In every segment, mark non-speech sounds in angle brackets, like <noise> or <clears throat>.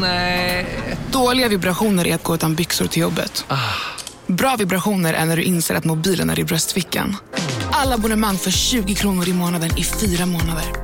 Nej. Dåliga vibrationer är att gå utan byxor till jobbet. Bra vibrationer är när du inser att mobilen är i bröstfickan. Alla abonnemang för 20 kronor i månaden i fyra månader.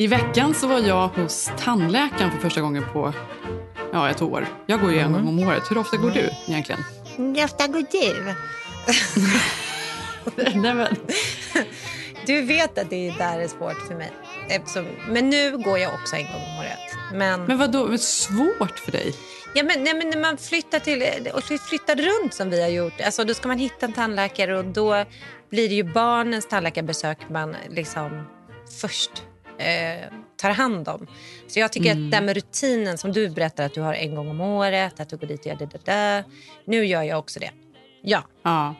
I veckan så var jag hos tandläkaren för första gången på ja, ett år. Jag går ju en gång om året. Hur ofta går du egentligen? Hur ofta går du? <laughs> Nej, men, Du vet att det där är svårt för mig. Eftersom, men nu går jag också en gång om året. Men, men vad då? Svårt för dig? ja, men, nej, men när man flyttar, till, och flyttar runt som vi har gjort, alltså, då ska man hitta en tandläkare och då blir det ju barnens tandläkarbesök man liksom först eh, tar hand om. Så jag tycker att den med rutinen som du berättar att du har en gång om året, att du går dit och gör det, det, det. Nu gör jag också det. Ja. Ja.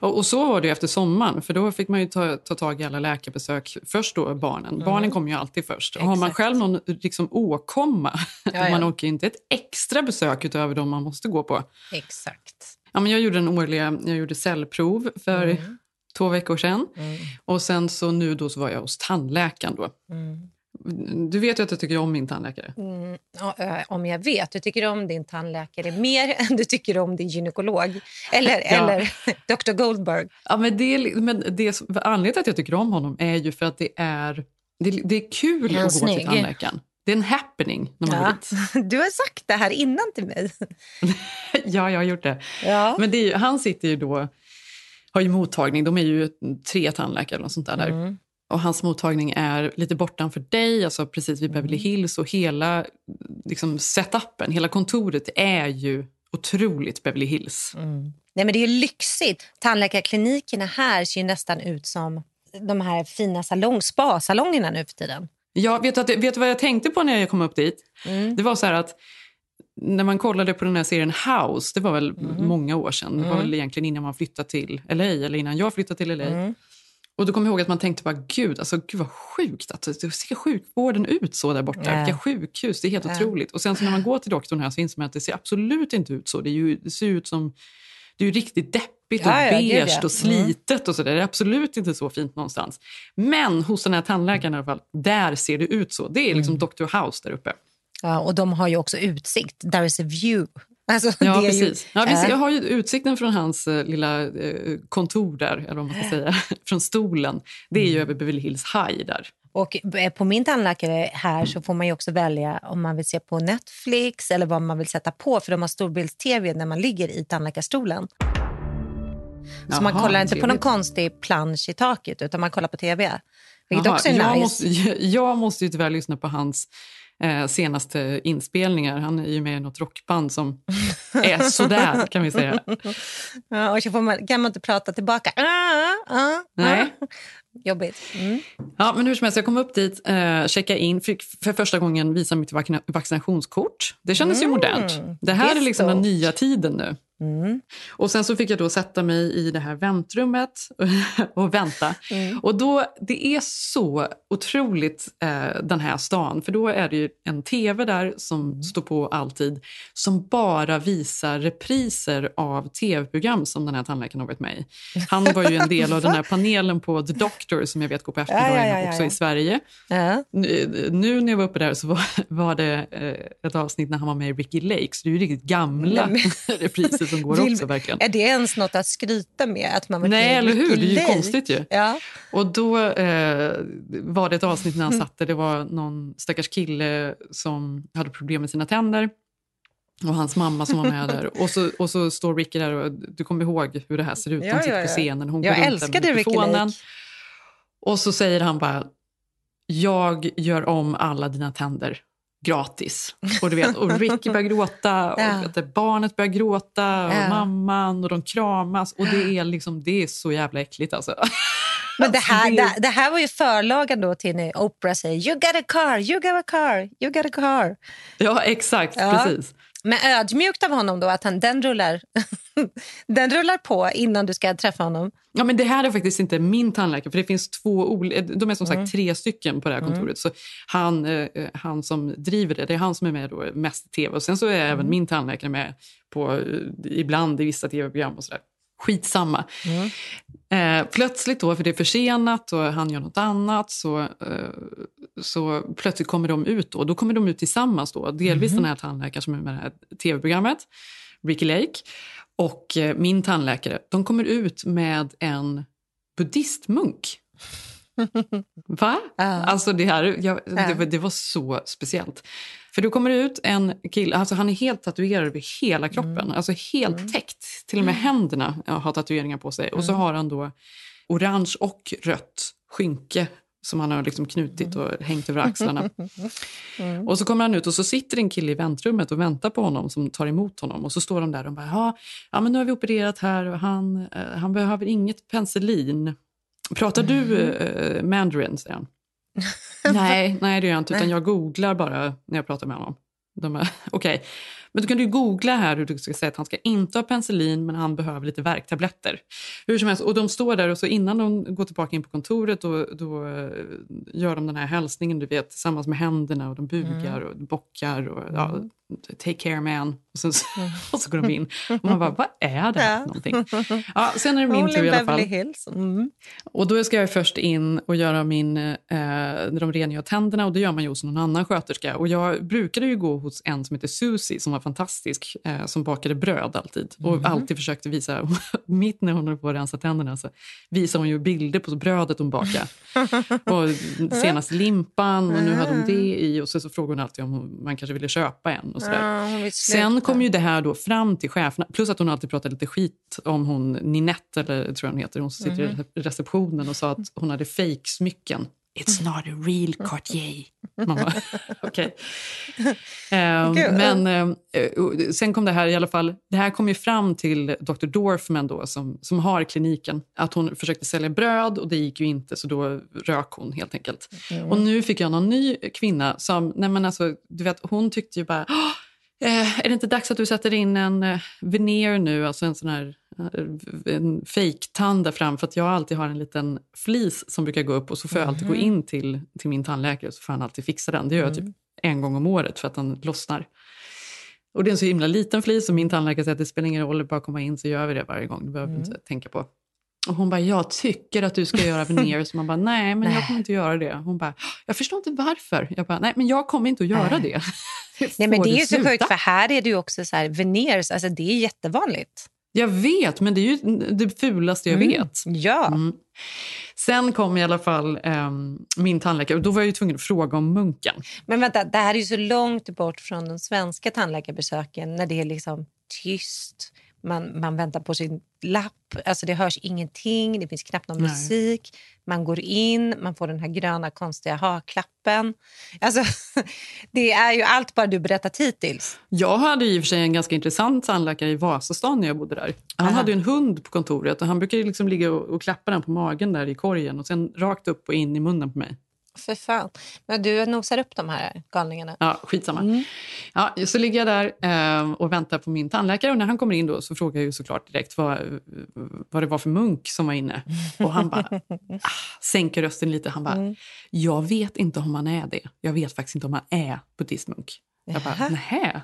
Och, och så var det efter sommaren, för då fick man ju ta, ta tag i alla läkarbesök. Först då barnen. Barnen kommer ju alltid först. Och har man själv någon liksom, åkomma, ja. man åker inte ett extra besök utöver de man måste gå på. Exakt. Ja, men jag gjorde en årliga jag gjorde cellprov för två veckor sedan. Och sen så nu då så var jag hos tandläkaren. Då. Du vet ju att jag tycker om min tandläkare. Ja, eh, om jag vet. Du tycker om din tandläkare mer <laughs> än du tycker om din gynekolog. Eller, eller <laughs> Dr. Goldberg. Ja, men det, men det, anledningen till att jag tycker om honom är ju för att det är, det, det är kul Är att gå till snygg? tandläkaren. Det är en happening när man går Ja. dit. <laughs> Du har sagt det här innan till mig. Ja, jag har gjort det. Ja. Men det är, han sitter ju då, har ju mottagning, de är ju tre tandläkare eller något sånt där. där. Mm. Och hans mottagning är lite bortanför dig, alltså precis vid Beverly Mm. Hills. Och hela liksom, setupen, hela kontoret är ju otroligt Beverly Hills. Nej, men det är ju lyxigt. Tandläkarklinikerna här ser ju nästan ut som de här fina salong, spa-salongerna nu för tiden. Ja, vet, du att, vet du vad jag tänkte på när jag kom upp dit? Mm. Det var så här att när man kollade på den här serien House, det var väl Mm. många år sedan, det var väl egentligen innan man flyttade till LA, eller innan jag flyttade till LA. Mm. Och då kom jag ihåg att man tänkte bara, gud, alltså, gud vad sjukt. Alltså, hur ser sjukvården ut så där borta? Ja. Vilka sjukhus, det är helt Ja. otroligt. Och sen så när man går till doktorn här så inser man att det ser absolut inte ut så. Det, är ju, det ser ut som, det är ju riktigt deppigt och Ja, beige ja. och slitet och så där. Det är absolut inte så fint någonstans. Men hos den här tandläkaren i alla fall, där ser det ut så. Det är liksom Mm. Dr. House där uppe. Ja, och de har ju också utsikt. There is a view. Alltså, Ja, är ju- precis. Ja, ser, Ja. jag har ju utsikten från hans eh, lilla eh, kontor där, eller vad man ska säga, <laughs> från stolen. Det är Mm. ju över Beverly Hills High där. Och eh, på min tandläkare här så får man ju också välja om man vill se på Netflix eller vad man vill sätta på för de har storbilds-tv när man ligger i tandläkarstolen. Så man Jaha, kollar inte på någon trevligt. konstig plansch i taket utan man kollar på tv. Vilket Jaha, också är jag, nice. måste, <laughs> jag måste ju tyvärr lyssna på hans eh, senaste inspelningar. Han är ju med i något rockband som <laughs> är sådär, kan vi säga. Ja, och så får man, kan man inte prata tillbaka. Ah, ah, Nej. ah. Jobbigt. Mm. Ja, men hur som helst, jag kom upp dit, eh, checkade in, fick för första gången visa mitt vaccina- vaccinationskort. Det kändes ju modernt. Det här det är liksom den nya tiden nu. Mm. Och sen så fick jag då sätta mig i det här väntrummet <laughs> och vänta. Mm. Och då, det är så otroligt eh, den här stan, för då är det ju en tv där som Mm. står på alltid, som bara visar repriser av tv-program som den här tandläkaren har varit med i. Han var ju en <laughs> del av den här panelen på The Doctor som jag vet går på eftermiddagen ja, ja, också ja. i Sverige. Nu, nu när jag var uppe där så var, var det eh, ett avsnitt när han var med i Ricky Lake, så det är ju riktigt gamla <laughs> repriser som går Vill- också verkligen. Är det ens något att skryta med? Att man Nej, eller hur? Det är ju konstigt ju. Ja. Och då eh, var det ett avsnitt när han satt där. Det var någon stackars kille som hade problem med sina tänder. Och hans mamma som var med där. <laughs> Och så, och så står Ricky där och du kommer ihåg hur det här ser ut. Ja, De sitter ja, på ja. scenen. Hon Jag går älskade Ricky. Lake. Och så säger han bara, jag gör om alla dina tänder gratis. Och, du vet, och Ricky börjar gråta, och Ja. vet barnet börjar gråta, och Ja. mamman och de kramas. Och det är, liksom, det är så jävla äckligt alltså. Men det här, Alltså, det, det här var ju förlagen då till när Oprah säger you got a car, you got a car, you got a car. Ja, exakt. Ja. Precis. Men ödmjukt av honom då att han, den, rullar, <laughs> den rullar på innan du ska träffa honom. Ja, men det här är faktiskt inte min tandläkare, för det finns två olika, de är som sagt tre stycken på det här kontoret. Så han, eh, han som driver det, det är han som är med då mest i tv. Och sen så är även min tandläkare med på, eh, ibland i vissa tv-program och sådär. Skitsamma. Eh, plötsligt då, för det är försenat och han gör något annat, så, eh, så plötsligt kommer de ut. Då. Då kommer de ut tillsammans. Då. Delvis den här tandläkaren som är med det här tv-programmet, Ricky Lake, och eh, min tandläkare. De kommer ut med en buddhistmunk. <laughs> Va? Ja. Alltså det, här, jag, det, Ja. var- det var så speciellt. För då kommer det ut en kille, alltså han är helt tatuerad över hela kroppen. Mm. Alltså helt täckt. Till och med händerna ja, har tatueringar på sig. Och så Mm. har han då orange och rött skynke som han har liksom knutit Mm. och hängt över axlarna. <laughs> Och så kommer han ut och så sitter en kille i väntrummet och väntar på honom som tar emot honom. Och så står de där och bara, ja, ja men nu har vi opererat här och han, eh, han behöver inget penicillin. Pratar du eh, mandarin, säger han. <laughs> nej, nej, det gör jag inte, utan jag googlar bara när jag pratar med honom. <laughs> Okej, men då kan du googla här hur du ska säga att han ska inte ha penicillin men han behöver lite värktabletter. Hur som helst, och de står där och så innan de går tillbaka in på kontoret då, då eh, gör de den här hälsningen du vet tillsammans med händerna och de bugar och bockar och ja, take care man. Och, sen, så- <laughs> och så går de in och man bara, vad är det här för någonting? Ja, sen är det min Only tur i alla fall. Hills. Mm. Och då ska jag först in och göra min, eh, de rengör tänderna och det gör man ju hos någon annan sköterska. Och jag brukade ju gå hos en som heter Susie som var fantastisk, eh, som bakade bröd alltid. Och alltid försökte visa, <laughs> mitt när hon höll på att rensa tänderna så visade hon ju bilder på brödet hon bakade. <laughs> och senast limpan och nu hade hon det i och så, så frågade hon alltid om man kanske ville köpa en och sådär. Ja, Sen kom ju det här då fram till cheferna, plus att hon alltid pratade lite skit om hon Ninette, eller tror jag hon heter, hon som sitter Mhm. i receptionen och sa att hon hade fake-smycken. It's not a real Cartier. Bara, <laughs> okej. <laughs> Eh, men eh, och sen kom det här i alla fall, det här kom ju fram till Dr. Dorfman då, som, som har kliniken, att hon försökte sälja bröd och det gick ju inte så då rök hon helt enkelt. Och nu fick jag någon ny kvinna som, nej men alltså, du vet, hon tyckte ju bara, "Åh, Eh, är det inte dags att du sätter in en eh, veneer nu, alltså en sån här eh, en fake-tand där fram? För att jag alltid har en liten flis som brukar gå upp och så får jag alltid gå in till, till min tandläkare så får han alltid fixa den. Det gör jag typ en gång om året för att den lossnar. Och det är en så himla liten flis och min tandläkare säger att det spelar ingen roll, bara komma in så gör vi det varje gång. Det behöver vi inte tänka på. Och hon bara, jag tycker att du ska göra veneer. Så man bara, nej men jag kommer inte göra det. Hon bara, jag förstår inte varför. Jag bara, nej men jag kommer inte att göra det. <laughs> Nej, men det är ju så sjukt, för här är det också så här, veneers, alltså det är jättevanligt. Jag vet, men det är ju det fulaste jag vet. Ja. Mm. Sen kom i alla fall ehm, min tandläkare och då var jag ju tvungen att fråga om munken. Men vänta, det här är ju så långt bort från de svenska tandläkarbesöken när det är liksom tyst. Man, man väntar på sin lapp, alltså det hörs ingenting, det finns knappt någon Nej. musik. Man går in, man får den här gröna konstiga ha-klappen. Alltså, <laughs> det är ju allt bara du berättat hittills. Jag hade i och för sig en ganska intressant tandläkare i Vasastan när jag bodde där. Han Aha. hade en hund på kontoret och han brukade liksom ligga och, och klappa den på magen där i korgen och sen rakt upp och in i munnen på mig. För fan. Men du nosar upp de här galningarna. Ja, skitsamma. Mm. Ja, så ligger jag där eh, och väntar på min tandläkare och när han kommer in då så frågar jag ju såklart direkt vad, vad det var för munk som var inne. Och han bara <laughs> ah, sänker rösten lite. Han bara, Mm. jag vet inte om han är det. Jag vet faktiskt inte om han är buddhistmunk. Jag bara, nähä?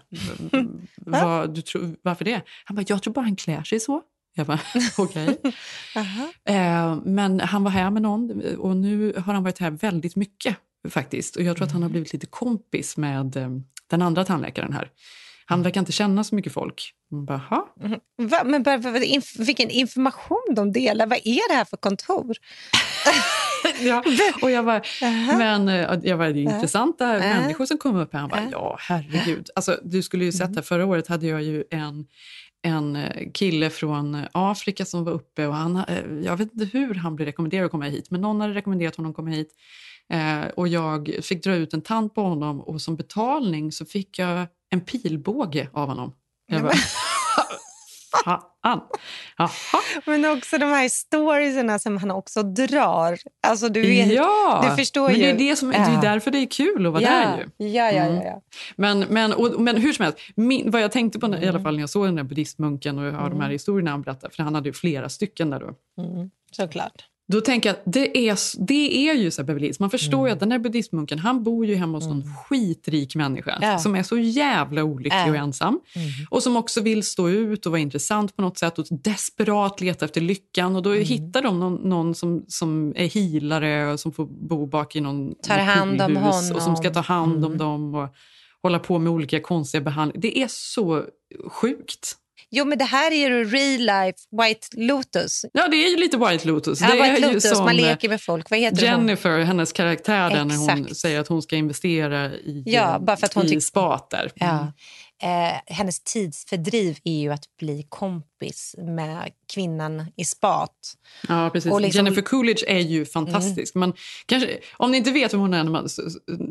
Vad, du tror, varför det? Han bara, jag tror bara han klär sig så. Jag bara, <laughs> okej. <laughs> Aha. Eh, men han var här med någon och nu har han varit här väldigt mycket faktiskt. Och jag tror att han har blivit lite kompis med eh, den andra tandläkaren här. Han verkar inte känna så mycket folk. Bara, "Ha?" Va? Men bara, vad- inf- vilken information de delar. Vad är det här för kontor? <laughs> ja. Och jag bara, men eh, jag var det är intressanta Äh. människor som kom upp här. Han bara, Äh. ja herregud. Alltså, du skulle ju sett Mm. här, förra året hade jag ju en en eh, kille från eh, Afrika som var uppe och han, eh, jag vet inte hur han blev rekommenderad att komma hit, men någon hade rekommenderat honom att komma hit. Eh, och jag fick dra ut en tand på honom och som betalning så fick jag en pilbåge av honom. Jag bara, <laughs> Fan. Men också de här storiesarna som han också drar. Alltså du vet, ja, du förstår men ju. det är, det som, det är därför det är kul att vara ja. där. Ju. Ja, ja, Mm. ja. ja. Men, men, och, men hur som helst, min, vad jag tänkte på när- Mm. i alla fall när jag såg den där buddhistmunken och hörde de här historierna han berättade, för han hade ju flera stycken där då. Mm. Såklart. Då tänker jag att det är, det är ju så här. Man förstår Mm. ju att den där buddhistmunken, han bor ju hemma hos någon skitrik människa Ja. som är så jävla olycklig Ja. och ensam. Mm. Och som också vill stå ut och vara intressant på något sätt och desperat leta efter lyckan. Och då Mm. hittar de någon, någon som, som är healare och som får bo bak i någon Tar hand om poolhus och som honom. ska ta hand om Mm. dem och hålla på med olika konstiga behandlingar. Det är så sjukt. Jo, men det här är ju real life White Lotus. Ja, det är ju lite White Lotus. Ja, det White är ju Lotus, som, man eh, leker med folk. Vad heter hon? Jennifer, hennes karaktär där, när hon säger att hon ska investera i, Ja, bara för att hon i tyck- spat där. Ja. Eh, hennes tidsfördriv är ju att bli kompis med kvinnan i spat. Ja, precis. Liksom- Jennifer Coolidge är ju fantastisk. Men kanske, om ni inte vet vem hon är man,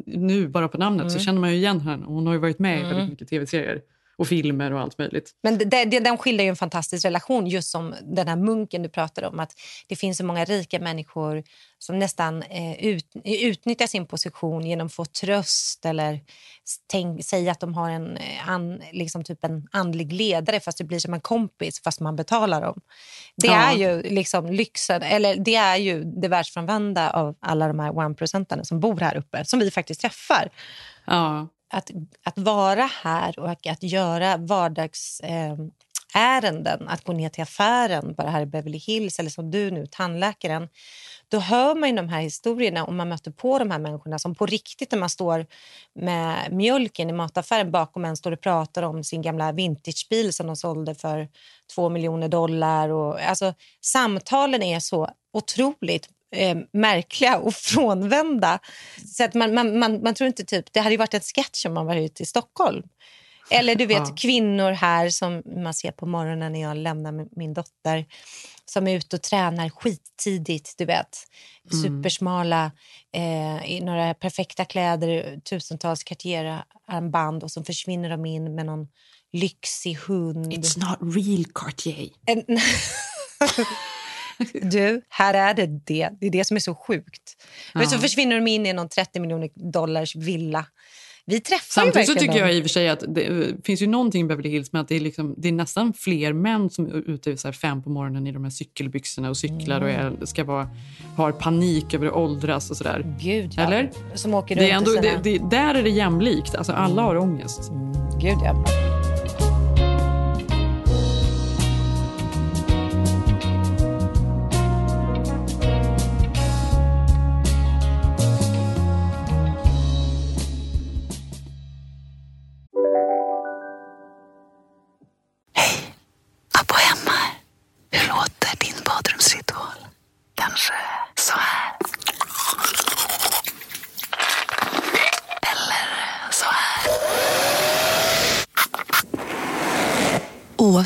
nu bara på namnet så känner man ju igen henne. Hon har ju varit med i väldigt mycket tv-serier och filmer och allt möjligt. Men det, det, den skildrar ju en fantastisk relation, just som den här munken du pratade om. Att Det finns så många rika människor som nästan eh, ut, utnyttjar sin position genom att få tröst eller tänk, säga att de har en, eh, an, liksom typ en andlig ledare fast det blir som en kompis fast man betalar dem. Det Ja. är ju liksom lyxen, eller det är ju det världsfrånvända av alla de här one-procentarna som bor här uppe, som vi faktiskt träffar Ja, att, att vara här och att, att göra vardagsärenden, eh, att gå ner till affären, bara här i Beverly Hills eller som du nu, tandläkaren. Då hör man ju de här historierna och man möter på de här människorna som på riktigt när man står med mjölken i mataffären bakom en står och pratar om sin gamla vintagebil som de sålde för två miljoner dollar. Och, alltså, samtalen är så otroligt eh, märkliga och <laughs> frånvända. Så att man, man, man, man tror inte typ... Det hade ju varit en sketch om man var ute i Stockholm. Eller du vet Ja. kvinnor här som man ser på morgonen när jag lämnar min- dotter som är ute och tränar skittidigt, du vet. Supersmala, eh, i några perfekta kläder, tusentals Cartier-armband och så försvinner de in med någon lyxig hund. It's not real Cartier. En... <laughs> du, här är det det. Det är det som är så sjukt. Men så försvinner de in i någon 30 miljoner dollars villa. Vi träffar Samtidigt så tycker jag i och för sig att det eh, finns ju någonting i Beverly Hills med att det är, liksom, det är nästan fler män som är ute så fem på morgonen i de här cykelbyxorna och cyklar och Mm. är, ska vara, har panik över att åldras och sådär. Gud, ja. Eller? Som åker Det är runt ändå, sina... det, det, där är det jämlikt. Alltså, alla har ångest. Gud, ja.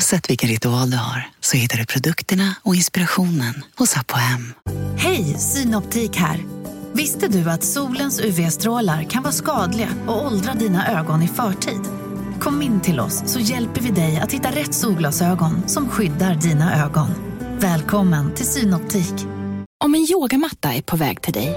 Oavsett vilken ritual du har så hittar du produkterna och inspirationen hos Apohem. Hej, Synoptik här. Visste du att solens UV-strålar kan vara skadliga och åldra dina ögon i förtid? Kom in till oss så hjälper vi dig att hitta rätt solglasögon som skyddar dina ögon. Välkommen till Synoptik. Om en yogamatta är på väg till dig,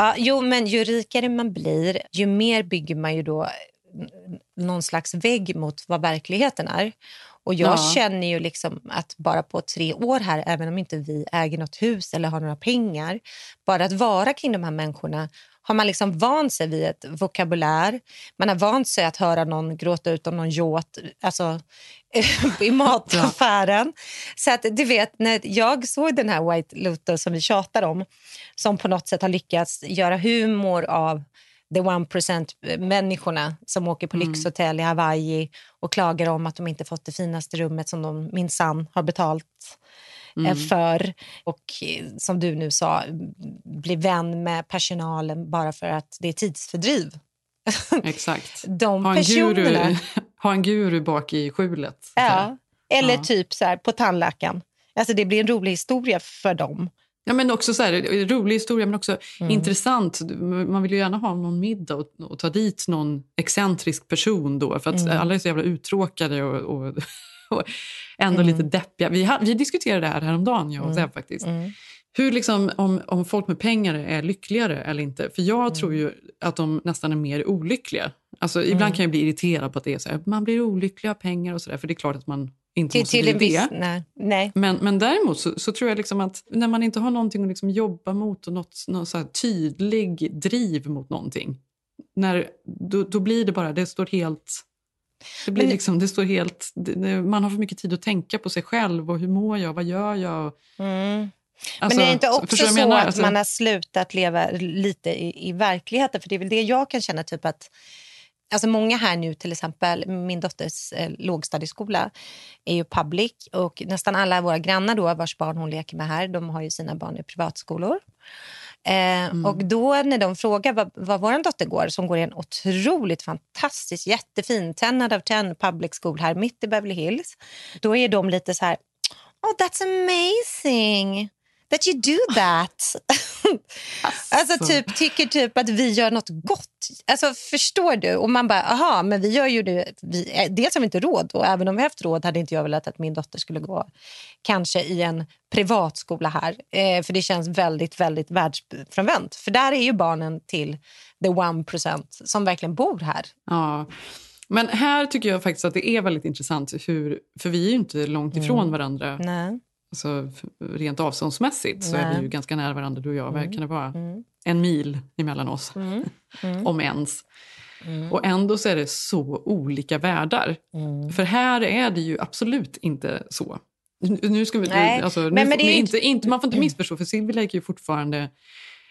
Ja, jo, men ju rikare man blir, ju mer bygger man ju då n- någon slags vägg mot vad verkligheten är. Och jag Ja. känner ju liksom att bara på tre år här, även om inte vi äger något hus eller har några pengar, bara att vara kring de här människorna har man liksom vant sig vid ett vokabulär. Man har vant sig att höra någon gråta ut om någon yacht alltså, <laughs> i mataffären. Så att du vet, när jag såg den här White Lotus som vi tjatar om som på något sätt har lyckats göra humor av the one percent människorna som åker på Mm. lyxhotell i Hawaii och klagar om att de inte fått det finaste rummet som de minsann har betalt Mm. för. Och eh, som du nu sa, bli vän med personalen bara för att det är tidsfördriv. <laughs> Exakt. De Ha en, guru, <laughs> ha en guru bak i skjulet. Ja. Eller Ja. typ så här, på tandläkaren. Alltså det blir en rolig historia för dem. Ja, men också så här, rolig historia, men också Mm. intressant. Man vill ju gärna ha någon middag och, och ta dit någon excentrisk person då. För att Mm. alla är så jävla uttråkade och, och, <laughs> <laughs> och ändå Mm. lite deppiga. Vi, vi diskuterade det här häromdagen, jag och Mm. Zeb faktiskt. Mm. Hur liksom, om, om folk med pengar är lyckligare eller inte. För jag Mm. tror ju att de nästan är mer olyckliga. Alltså, Ibland Mm. kan jag bli irriterad på att det är så här, man blir olycklig av pengar och sådär. För det är klart att man inte Till, måste till bli en viss... Nej. nej. Men, men däremot så, så tror jag liksom att när man inte har någonting att liksom jobba mot och något, någon så tydlig driv mot någonting, när, då, då blir det bara, det står helt... Det blir Men- liksom, det står helt det, man har för mycket tid att tänka på sig själv och hur mår jag, vad gör jag? Mm. Alltså, Men är det inte så- också så menar? att Alltså- man har slutat leva lite i, i verkligheten? För det är väl det jag kan känna, typ att Alltså många här nu, till exempel min dotters eh, lågstadieskola är ju public och nästan alla våra grannar då, vars barn hon leker med här, de har ju sina barn i privatskolor. Eh, Och då när de frågar vad, vad vår dotter går, som går i en otroligt fantastisk, jättefin 10 out of 10 public school här mitt i Beverly Hills, då är de lite så här, oh that's amazing that you do that. <laughs> alltså typ, tycker typ att vi gör något gott. Alltså förstår du? Och man bara, aha, men vi gör ju det. Vi, eh, dels har vi inte råd och även om vi haft råd hade inte jag velat att min dotter skulle gå kanske i en privatskola här. Eh, för det känns väldigt, väldigt världsfrånvänt. För där är ju barnen till the one percent som verkligen bor här. Ja. Men här tycker jag faktiskt att det är väldigt intressant, hur, för vi är ju inte långt ifrån Mm. varandra. Nej. Alltså, rent avståndsmässigt så är Nej. vi ju ganska nära varandra, du och jag. Mm. Kan det vara Mm. en mil emellan oss? Mm. Mm. <laughs> Om ens. Mm. Och ändå så är det så olika världar. Mm. För här är det ju absolut inte så. Nu- ska vi, Nej, alltså, nu, men- men det är inte, inte, man får inte <clears throat> missförstå, för Lake är ju fortfarande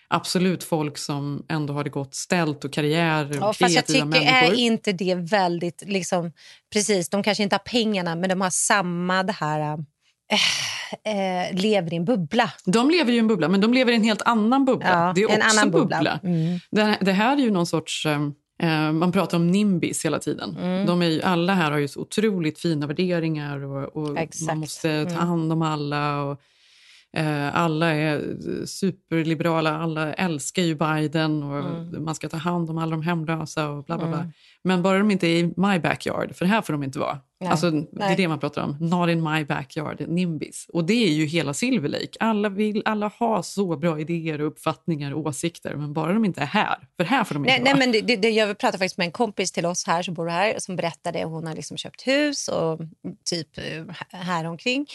absolut folk som ändå har det gott ställt och karriär och Ja, fast jag tycker människor. är inte det väldigt... Liksom, precis, de kanske inte har pengarna, men de har samma det här... Äh, äh, lever i en bubbla. De lever ju i en bubbla, men de lever i en helt annan bubbla. Ja, det är en också annan bubbla. bubbla. Mm. Det, det här är ju någon sorts... eh, eh, man pratar om nimbis hela tiden. Mm. De är ju, alla här har ju så otroligt fina värderingar och, och man måste ta Mm. hand om alla. Och, eh, alla är superliberala, alla älskar ju Biden och Mm. man ska ta hand om alla de hemlösa och bla bla bla. Mm. Men bara de inte är i my backyard, för här får de inte vara. Nej. Alltså, det Nej. är det man pratar om. Not in my backyard, nimbis. Och det är ju hela Silver Lake. Alla, vill, alla har så bra idéer, och uppfattningar och åsikter, men bara de inte är här. För här får de inte Nej, nej, vara. men det, det, det, jag pratade faktiskt med en kompis till oss här som bor här som berättade hon har liksom köpt hus och typ eh, här omkring.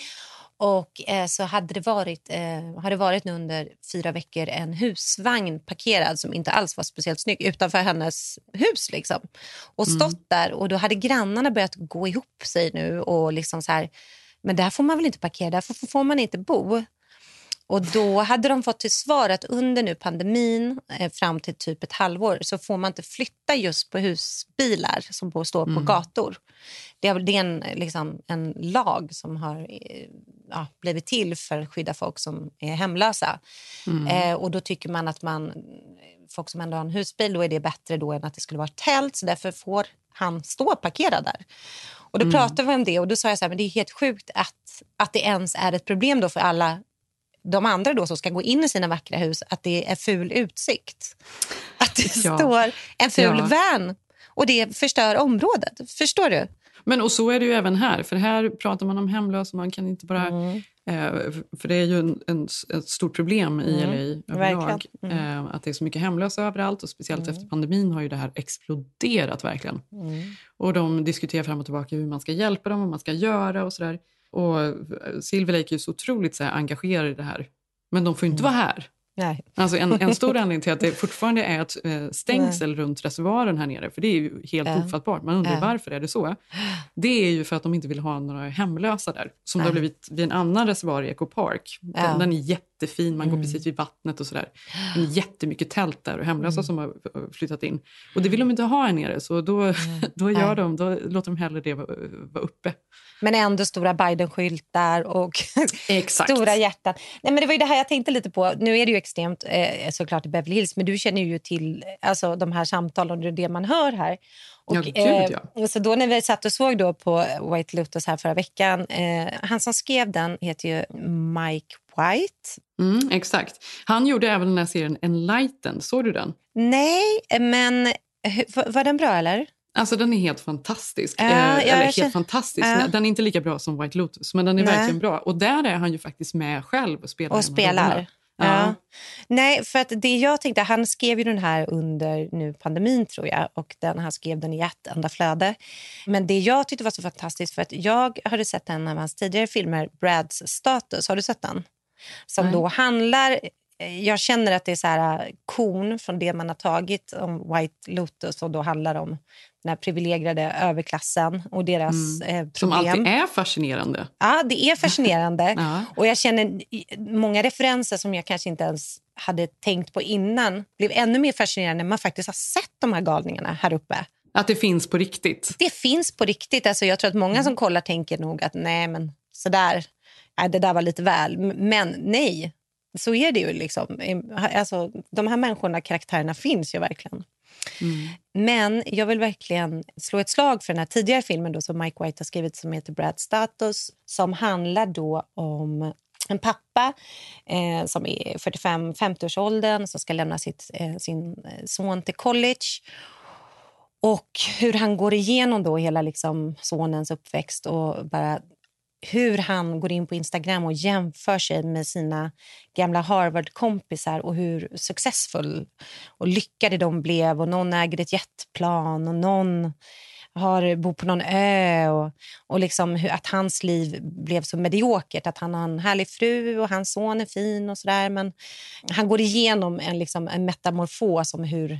Och eh, så hade det varit, eh, hade varit nu under fyra veckor en husvagn parkerad som inte alls var speciellt snygg utanför hennes hus. Liksom. Och stått där och då hade grannarna börjat gå ihop sig nu och liksom så här, men där får man väl inte parkera, där får, får man inte bo. Och då hade de fått till svar att under nu pandemin eh, fram till typ ett halvår så får man inte flytta just på husbilar som står på Mm. gator. Det är, det är en, liksom, en lag som har eh, ja, blivit till för att skydda folk som är hemlösa. Mm. Eh, och då tycker man att man, folk som ändå har en husbil, då är det bättre då än att det skulle vara tält. Så därför får han stå parkerad där. Och då Mm. pratade vi om det och då sa jag så här, men det är helt sjukt att, att det ens är ett problem då för alla de andra då som ska gå in i sina vackra hus att det är ful utsikt. Att det <laughs> Ja. står en ful Ja. van och det förstör området. Förstår du? Men och så är det ju även här, för här pratar man om hemlösa. Man kan inte bara... Mm. Eh, för det är ju en, en, ett stort problem i Mm, LA överlag. Mm. Eh, att det är så mycket hemlösa överallt och speciellt efter pandemin har ju det här exploderat verkligen. Mm. Och de diskuterar fram och tillbaka hur man ska hjälpa dem, vad man ska göra och sådär. Och eh, Silver Lake är ju så otroligt så här, engagerad i det här. Men de får ju inte Mm. vara här. Nej. Alltså en, en stor <laughs> anledning till att det fortfarande är ett eh, stängsel runt reservoaren här nere, för det är ju helt Ja. ofattbart. Man undrar Ja. varför är det så. Det är ju för att de inte vill ha några hemlösa där. Som det har Nej. blivit vid en annan reservoar i Eco Park. Den, Ja. den är jättefin, man går Mm. precis vid vattnet och sådär. Det är <gasps> jättemycket tält där och hemlösa Mm. som har eh, flyttat in. Och det vill de inte ha här nere, så då, <laughs> då, gör Nej. de, då låter de hellre det vara uppe. Men ändå stora Biden-skyltar och <laughs> stora hjärtan. Nej, men det var ju det här jag tänkte lite på. Nu är det ju extremt eh, såklart i Beverly Hills, men du känner ju till alltså, de här samtalen och det man hör här. Och, Ja, gud, ja. eh, Så då när vi satt och såg då på White Lotus här förra veckan, eh, han som skrev den heter ju Mike White. Mm, exakt. Han gjorde även den här serien Enlightened, såg du den? Nej, men var, var den bra eller? Alltså den är helt fantastisk. Ja, eh, eller helt känner- fantastisk. Nej, Den är inte lika bra som White Lotus, men den är Nej. verkligen bra. Och där är han ju faktiskt med själv och spelar. Och spelar. Ja. Ja. Nej, för att det jag tänkte, han skrev ju den här under nu pandemin tror jag och den, han skrev den i ett enda flöde. Men det jag tyckte var så fantastiskt för att jag hade sett en av hans tidigare filmer, Brads status. Har du sett den? Som Nej. då handlar jag känner att det är så här eh, korn från det man har tagit om White Lotus och då handlar om den här privilegierade överklassen och deras eh, Mm. Som problem. alltid är fascinerande. Ja, det är fascinerande. <laughs> Ja. Och jag känner många referenser som jag kanske inte ens hade tänkt på innan blev ännu mer fascinerande när man faktiskt har sett de här galningarna här uppe. Att det finns på riktigt. Det finns på riktigt. Alltså jag tror att många som kollar tänker nog att nej, men sådär, nej, det där var lite väl. Men nej, så är det ju. liksom. Alltså, de här människorna, karaktärerna finns ju verkligen. Men jag vill verkligen slå ett slag för den här tidigare filmen då, som Mike White har skrivit som heter Brad Status som handlar då om en pappa eh, som är 45-50-årsåldern som ska lämna sitt, eh, sin eh, son till college. Och hur han går igenom då hela liksom sonens uppväxt och bara hur han går in på Instagram och jämför sig med sina gamla Harvard-kompisar och hur successful och lyckade de blev. Och Någon äger ett jetplan och någon har, bor på någon ö. Och, och liksom hur, att hans liv blev så mediokert. Att han har en härlig fru och hans son är fin och sådär. Men han går igenom en, liksom, en metamorfos om hur,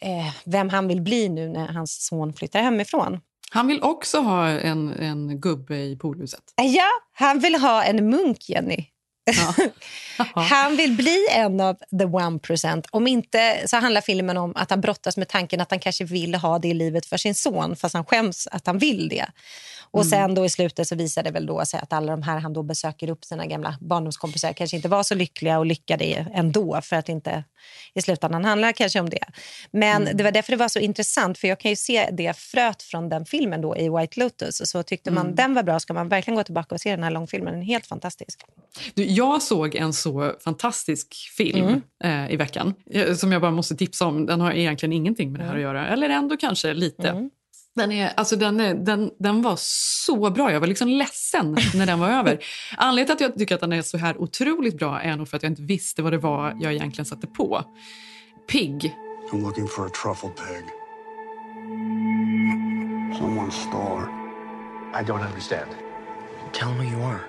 eh, vem han vill bli nu när hans son flyttar hemifrån. Han vill också ha en, en gubbe i poolhuset. Ja, han vill ha en munk, Jenny. <laughs> han vill bli en av the one percent. Om inte så handlar filmen om att han brottas med tanken att han kanske vill ha det i livet för sin son fast han skäms att han vill det. Och Mm. sen då i slutet så visar det väl då sig att alla de här han då besöker upp sina gamla barndomskompisar kanske inte var så lyckliga och lyckade ändå för att inte i slutändan handlar kanske om det. Men Mm. det var därför det var så intressant för jag kan ju se det fröt från den filmen då i White Lotus. Så tyckte man Mm. den var bra ska man verkligen gå tillbaka och se den här långfilmen. Den är helt fantastisk. Du, jag såg en så fantastisk film Mm. eh, i veckan eh, som jag bara måste tipsa om. Den har egentligen ingenting med det Mm. här att göra, eller ändå kanske lite. Den, är, alltså den, är, den, den var så bra. Jag var liksom ledsen <laughs> när den var över. Anledningen till att jag tycker att den är så här otroligt bra är nog för att jag inte visste vad det var jag egentligen satte på. Pig. I'm looking for a truffle pig. Someone stole her. I don't understand. Tell me you are.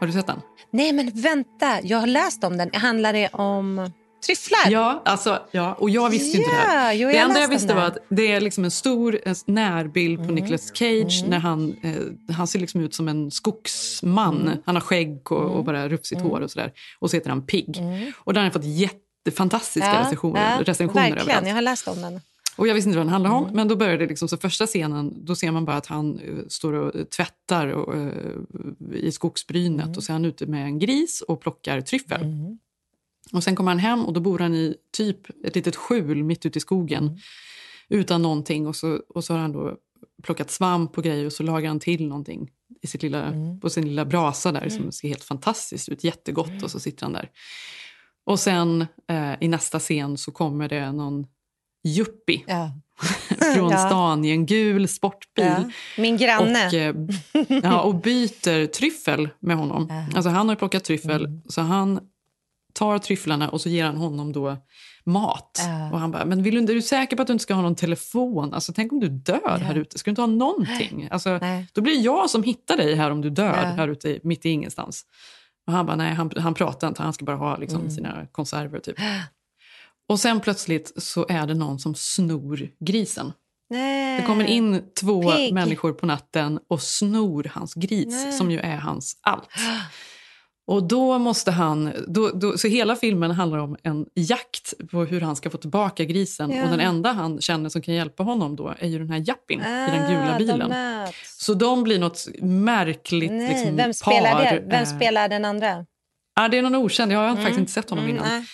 Har du sett den? Nej, men vänta. Jag har läst om den. Handlar det om tryfflar? Ja, alltså, ja, och jag visste ju inte det Ja, här. jo, det enda jag visste var att det är liksom en stor en närbild på Nicolas Cage när han, eh, han ser liksom ut som en skogsman. Han har skägg och, och bara rufsigt hår och sådär. Och så heter han Pig. Och den har fått jättefantastiska recensioner, recensioner verkligen. överallt. Jag har läst om den. Och jag visste inte vad den handlade om, men då började det liksom, så första scenen, då ser man bara att han eh, står och eh, tvättar och, eh, i skogsbrynet och så är han ute med en gris och plockar tryffel. Och sen kommer han hem och då bor han i typ ett litet skjul mitt ute i skogen utan någonting och så, och så har han då plockat svamp och grejer och så lagar han till någonting i sitt lilla, på sin lilla brasa där som ser helt fantastiskt ut, jättegott och så sitter han där. Och sen eh, i nästa scen så kommer det någon yuppie Ja. <laughs> från Ja. stan i en gul sportbil. Ja. Min granne. Och, eh, ja, och byter tryffel med honom. Alltså han har plockat tryffel, Mm. så han tar tryfflarna och så ger han honom då mat. Ja. Och han bara, men vill du, är du säker på att du inte ska ha någon telefon? Alltså, tänk om du dör här ute, ska du inte ha någonting? Alltså, då blir jag som hittar dig här om du dör Ja. här ute i- mitt i ingenstans. Och han bara, nej han, han pratar inte, han ska bara ha liksom, Mm. sina konserver typ. <gasps> <laughs> Och sen plötsligt så är det någon som snor grisen. Nej. Det kommer in två Pig. människor på natten och snor hans gris, Nej. som ju är hans allt. Och då måste han... Då, då, så hela filmen handlar om en jakt på hur han ska få tillbaka grisen. Ja. Och den enda han känner som kan hjälpa honom då är ju den här Jappin i den gula Ah, bilen. de. Så de blir något märkligt Nej, liksom, vem spelar par. det? Vem Eh, spelar den andra? Ja, det är någon okänd. Jag har faktiskt Mm. inte sett honom Mm, innan. nej.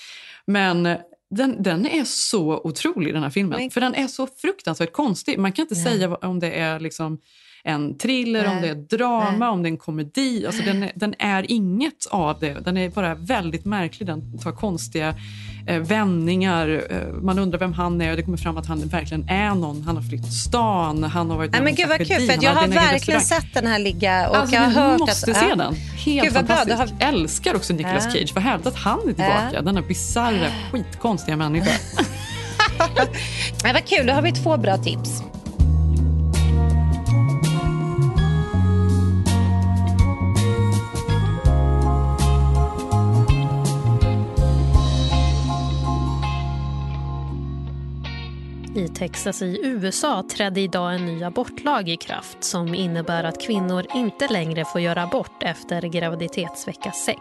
Men den, den är så otrolig, den här filmen. Men- För den är så fruktansvärt konstig. Man kan inte Nej. säga om det är liksom en thriller, om Nej. det är drama, Nej. om det är en komedi. Alltså den, är, den är inget av det. Den är bara väldigt märklig. Den tar konstiga eh, vändningar. Eh, man undrar vem han är. Det kommer fram att han verkligen är någon. Han har flytt stan. Han har varit Nej, men om gud vad kul, för jag har verkligen sett den här ligga och Alltså, jag har hört måste att... se ja. den. Helt Gud, fantastisk. har- Älskar också Nicolas Ja. Cage. Vad härligt att han är tillbaka. Ja. Denna bisarra, skitkonstiga människa. <laughs> Ja, vad kul, då har vi två bra tips. I Texas i USA trädde idag en ny abortlag i kraft som innebär att kvinnor inte längre får göra abort efter graviditetsvecka 6.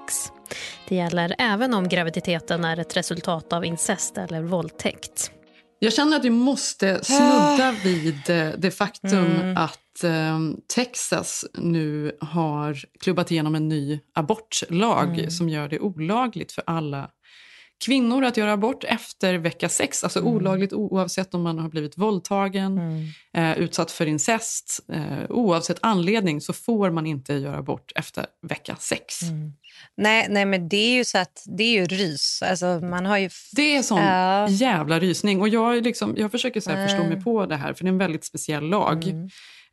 Det gäller även om graviditeten är ett resultat av incest eller våldtäkt. Jag känner att vi måste snudda vid eh, det faktum Mm. att eh, Texas nu har klubbat igenom en ny abortlag Mm. som gör det olagligt för alla kvinnor att göra abort efter vecka sex. Alltså Mm. olagligt oavsett om man har blivit våldtagen, eh, utsatt för incest. Eh, oavsett anledning så får man inte göra abort efter vecka sex. Mm. Nej, nej, men det är ju så att det är ju rys. Alltså, man har ju... Det är sån Ja. jävla rysning. Och jag, liksom, jag försöker så förstå Mm. mig på det här, för det är en väldigt speciell lag.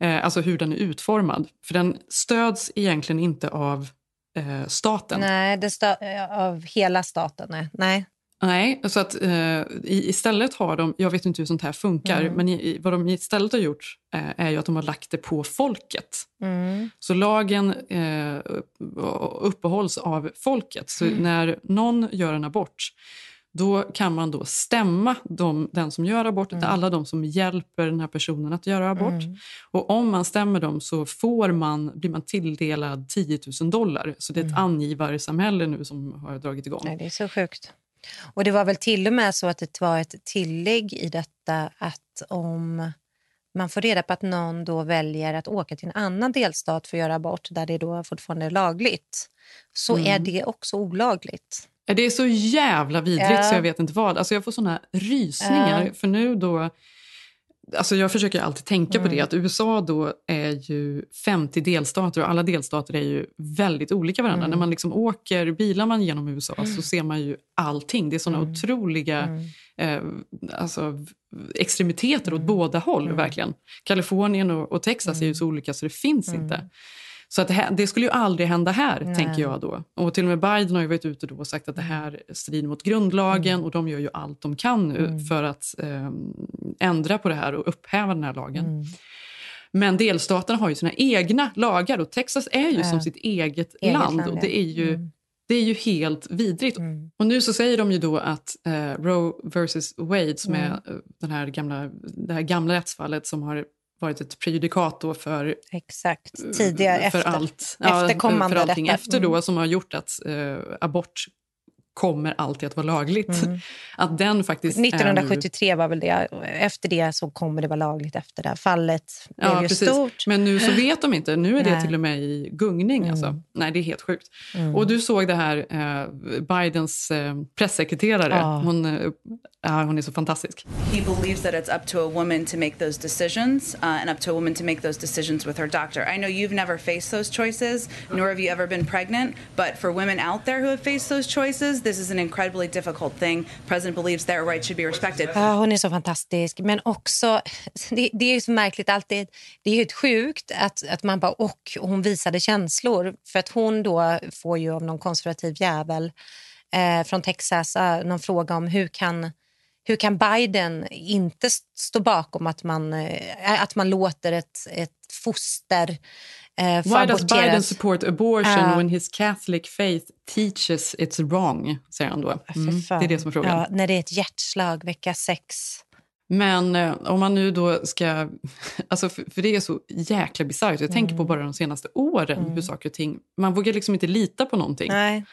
Eh, alltså hur den är utformad. För den stöds egentligen inte av eh, staten. Nej, det stö- av hela staten. Nej. nej. Nej, så att eh, istället har de, jag vet inte hur sånt här funkar, Mm. men i, vad de istället har gjort eh, är ju att de har lagt det på folket. Mm. Så lagen eh, upp- uppehålls av folket. Så Mm. när någon gör en abort då kan man då stämma de, den som gör abort, Mm. alla de som hjälper den här personen att göra abort. Och om man stämmer dem så får man, blir man tilldelad 10 000 dollar. Så det är ett angivarsamhälle nu som har dragit igång. Mm. Nej, det är så sjukt. Och det var väl till och med så att det var ett tillägg i detta att om man får reda på att någon då väljer att åka till en annan delstat för att göra abort där det då fortfarande är lagligt så Mm. är det också olagligt. Det är så jävla vidrigt Ja. så jag vet inte vad. Alltså jag får såna rysningar. Ja. För nu då... Alltså jag försöker alltid tänka på Mm. det att USA då är ju 50 delstater och alla delstater är ju väldigt olika varandra. Mm. När man liksom åker, bilar man genom USA Mm. så ser man ju allting. Det är såna otroliga eh, alltså, extremiteter åt båda håll. Mm. verkligen. Kalifornien och, och Texas är ju så olika så det finns inte. Så att det, här, det skulle ju aldrig hända här, Nej. tänker jag då. Och till och med Biden har ju varit ute då och sagt att det här strider mot grundlagen Mm. och de gör ju allt de kan nu för att eh, ändra på det här och upphäva den här lagen. Mm. Men delstaterna har ju sina egna lagar och Texas är ju Ja. som sitt eget, Eget land. land, och det är ju, Mm. det är ju helt vidrigt. Och nu så säger de ju då att eh, Roe versus Wade, som Mm. är eh, den här gamla, det här gamla rättsfallet som har varit ett prejudikat då för Exakt, tidigare, för efter, allt, efterkommande för allting detta. efter då Mm. som har gjort att eh, abort kommer alltid att vara lagligt. Mm. <laughs> Att den faktiskt är nu... 1973 var väl det. Efter det så kommer det vara lagligt efter det här fallet. blev Ja, ju precis. stort. Men nu så vet de inte. Nu är det Nej. till och med i gungning. Alltså. Nej, det är helt sjukt. Mm. Och du såg det här, eh, Bidens eh, pressekreterare. Ja. Hon, eh, hon är så fantastisk. He believes that it's up to a woman to make those decisions uh, and up to a woman to make those decisions with her doctor. I know you've never faced those choices, nor have you ever been pregnant, but for women out there who have faced those choices, this is an incredibly difficult thing. President believes their rights should be respected. Ja, hon är så fantastisk. Men också, det, det är ju så märkligt alltid. Det är ju helt sjukt att, att man bara, och hon visade känslor. För att hon då får ju av någon konservativ jävel eh, från Texas eh, någon fråga om hur kan, hur kan Biden inte stå bakom att man, eh, att man låter ett, ett foster eh, får Why does. Biden support abortion Ja. when his Catholic faith teaches it's wrong? Säger han då. Fy Mm, det är det som är frågan. Ja, när det är ett hjärtslag vecka sex. Men eh, om man nu då ska... <laughs> Alltså för, för det är så jäkla bisarrt. Jag tänker på bara de senaste åren hur saker och ting... Man vågar liksom inte lita på någonting. Nej.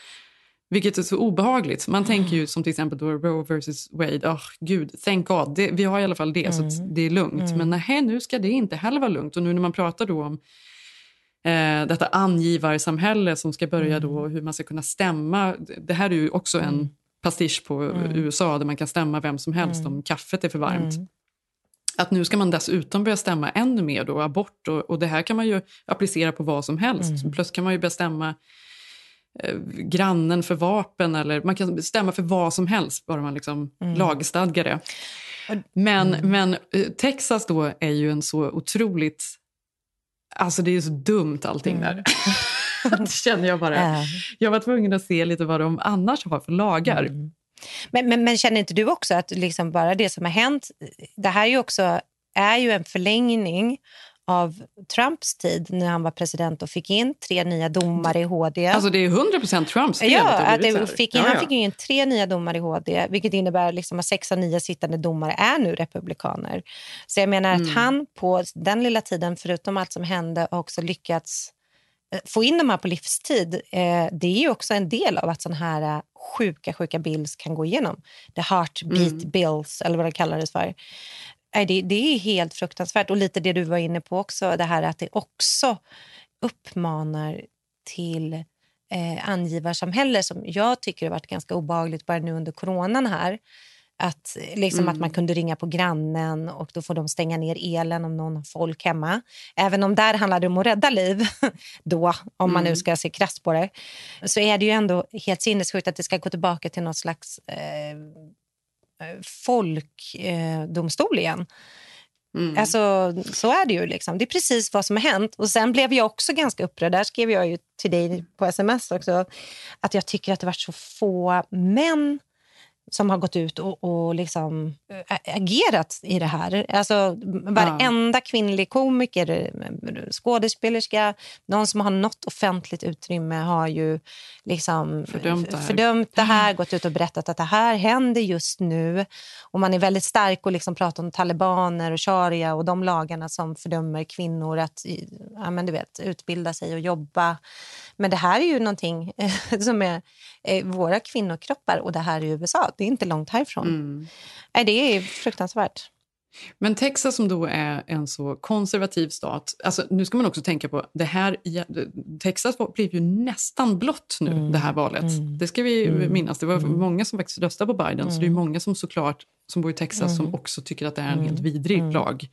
Vilket är så obehagligt. Man tänker ju som till exempel då Roe versus Wade. Oh, gud, thank God. Det, vi har i alla fall det, så att det är lugnt. Men nej, nu ska det inte heller vara lugnt. Och nu när man pratar då om eh, detta angivarsamhälle som ska börja då, hur man ska kunna stämma. Det här är ju också en pastisch på USA där man kan stämma vem som helst om kaffet är för varmt. Att nu ska man dessutom börja stämma ännu mer då, abort och, och det här kan man ju applicera på vad som helst. Plötsligt kan man ju bestämma eh, grannen för vapen eller man kan bestämma för vad som helst bara man liksom lagstadgar det. Men, men eh, Texas då är ju en så otroligt... Alltså det är ju så dumt allting där. <laughs> det känner jag bara. Ja. Jag var tvungen att se lite vad de annars har för lagar. Men, men, men känner inte du också att liksom bara det som har hänt, det här är ju också är ju en förlängning av Trumps tid när han var president och fick in tre nya domare i HD. Alltså det är 100% Trumps fel Ja, det att det fick in, han fick in tre nya domare i HD vilket innebär liksom att sex av nio sittande domare är nu republikaner. Så jag menar Mm. att han på den lilla tiden, förutom allt som hände, har också lyckats eh, få in de här på livstid. Eh, det är ju också en del av att sådana här eh, sjuka, sjuka bills kan gå igenom. The heartbeat Mm. bills, eller vad det kallades för. Nej, det, det är helt fruktansvärt. Och lite det du var inne på också, det här att det också uppmanar till eh, angivarsamhälle som jag tycker har varit ganska obehagligt bara nu under coronan här. Att, liksom Mm. att man kunde ringa på grannen och då får de stänga ner elen om någon har folk hemma. Även om där handlar det om att rädda liv, <laughs> då, om man nu Mm. ska se krasst på det, så är det ju ändå helt sinnessjukt att det ska gå tillbaka till något slags eh, folkdomstol igen. Mm. Alltså, så är det ju. Liksom. Det är precis vad som har hänt. Och Sen blev jag också ganska upprörd. Där skrev jag ju till dig på sms också att jag tycker att det varit så få män som har gått ut och, och liksom agerat i det här. Alltså, varenda kvinnlig komiker, skådespelerska, någon som har något offentligt utrymme har ju liksom Fördömt det här. fördömt det här, gått ut och berättat att det här händer just nu. Och man är väldigt stark och liksom pratar om talibaner och sharia och de lagarna som fördömer kvinnor att ja, men du vet, utbilda sig och jobba. Men det här är ju någonting <laughs> som är eh, våra kvinnokroppar och det här är USA. Det är inte långt härifrån. Mm. Nej, det är fruktansvärt. Men Texas som då är en så konservativ stat, alltså nu ska man också tänka på, det här, Texas blev ju nästan blått nu det här valet. Det ska vi minnas, det var många som faktiskt röstade på Biden, så det är många som såklart som bor i Texas som också tycker att det är en helt vidrig lag.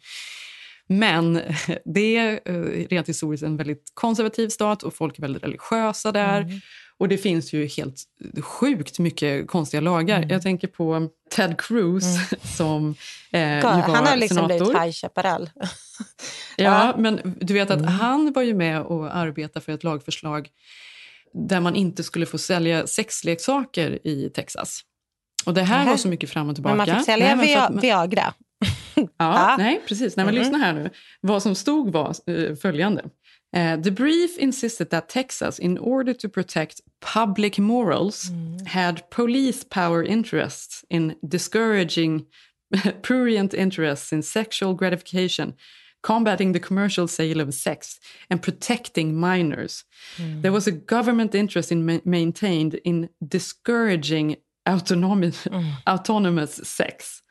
Men <laughs> det är eh, rent historiskt en väldigt konservativ stat och folk är väldigt religiösa där. Och det finns ju helt sjukt mycket konstiga lagar. Jag tänker på Ted Cruz <laughs> som eh, ju var Han har liksom senator. blivit High Chaparral. <laughs> Ja, men du vet att han var ju med och arbetade för ett lagförslag där man inte skulle få sälja sexleksaker i Texas. Och det här Nähä. var så mycket fram och tillbaka. Men man fick sälja Nej, Viagra. <laughs> Ja, Ja. nej, precis. Nej, men Mhm. Lyssna här nu. Vad som stod var eh, följande. Eh, the brief insisted that Texas, in order to protect public morals, had police power interests in discouraging <laughs> prurient interests in sexual gratification, combating the commercial sale of sex, and protecting minors. There was a government interest in ma- maintained in discouraging autonomy, autonomous sex.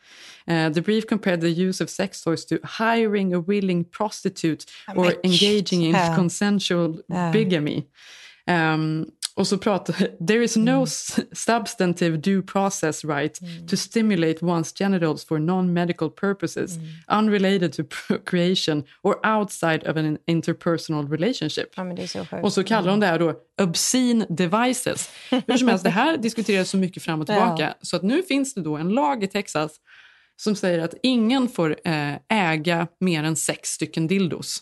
Uh, the brief compared the use of sex toys to hiring a willing prostitute or engaging in ja. consensual Ja. bigamy. Um, och så pratar <laughs> There is no s- substantive due process right to stimulate one's genitals for non-medical purposes unrelated to <laughs> procreation or outside of an interpersonal relationship. Ja, så. Och så kallar de det här då obscene devices. <laughs> Hur som helst, det här diskuteras så mycket fram och tillbaka. Ja. Så att nu finns det då en lag i Texas som säger att ingen får eh, äga mer än sex stycken dildos.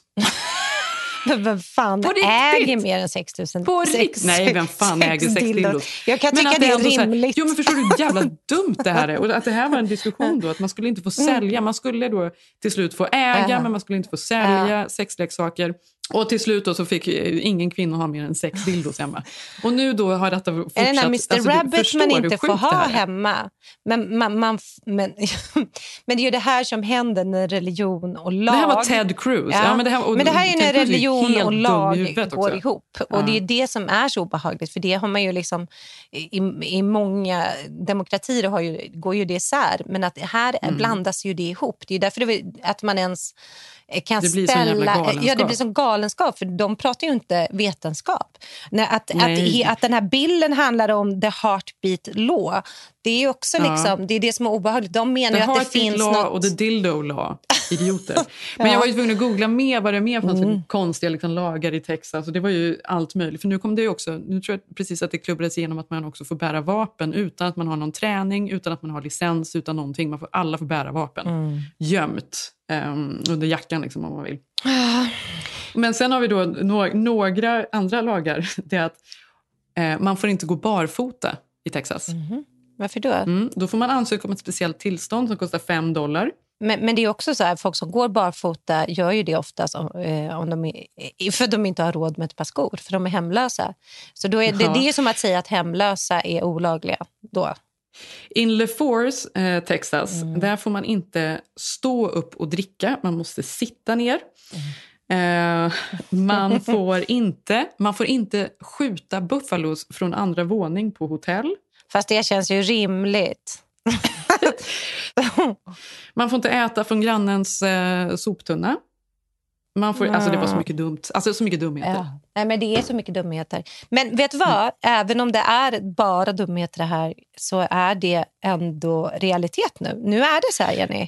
Men vem fan äger mer än 6 000? På riktigt? Nej, vem fan sex äger sex dildos? Jag kan Men tycka att det är så här- rimligt. Jo, men förstår du hur jävla <laughs> dumt det här är? Och att det här var en diskussion då, att man skulle inte få Mm. sälja. Man skulle då till slut få äga, Ja. men man skulle inte få sälja sexleksaker. Och till slut så fick ingen kvinna ha mer än sex dildos hemma. Och nu då har detta fortsatt. Är det den här Mr alltså, Rabbit man inte får ha är? hemma? Men, man, man, men, <laughs> men det är ju det här som händer när religion och lag... Det här var Ted Cruz. Ja, men det här- och men det här är när är religion helt och lag går ihop. Och Ja. Det är det som är så obehagligt. För det har man ju liksom... I, i många demokratier har ju, går ju det isär. Men att här Mm. blandas ju det ihop. Det är därför det, att man ens kan Det blir ställa... Ja, det blir som galenskap. För de pratar ju inte vetenskap. Nej, att, att, att den här bilden handlar om the heartbeat law. Det är också Ja. liksom, det är det som är obehagligt. De menar ju att det finns Law något... och The Dildo Law. <laughs> Idioter. Men Ja. jag var ju tvungen att googla mer vad det mer fanns Mm. för konstiga liksom, lagar i Texas. Och det var ju allt möjligt. För nu kom det också, nu tror jag precis att det klubbades igenom att man också får bära vapen utan att man har någon träning, utan att man har licens, utan någonting. Man får, alla får bära vapen. Mm. Gömt um, under jackan liksom, om man vill. Men sen har vi då nå- några andra lagar. <laughs> Det är att eh, man får inte gå barfota i Texas. Varför då? Mm, då får man ansöka om ett speciellt tillstånd som kostar 5 dollar. Men, men det är också så här, folk som går barfota gör ju det oftast om, eh, om de är, för att de inte har råd med ett par skor, för de är hemlösa. Så då är det, Ja. det är som att säga att hemlösa är olagliga. Då. In LeForce, eh, Texas, där får man inte stå upp och dricka. Man måste sitta ner. Eh, man, får inte, man får inte skjuta buffalos från andra våning på hotell. Fast det känns ju rimligt. <laughs> Man får inte äta från grannens eh, soptunna. Man får, alltså det var så mycket dumt. Alltså så mycket dumheter. Ja. Nej, men det är så mycket dumheter. Men vet du vad? Även om det är bara dumheter det här så är det ändå realitet nu. Nu är det så här, Jenny.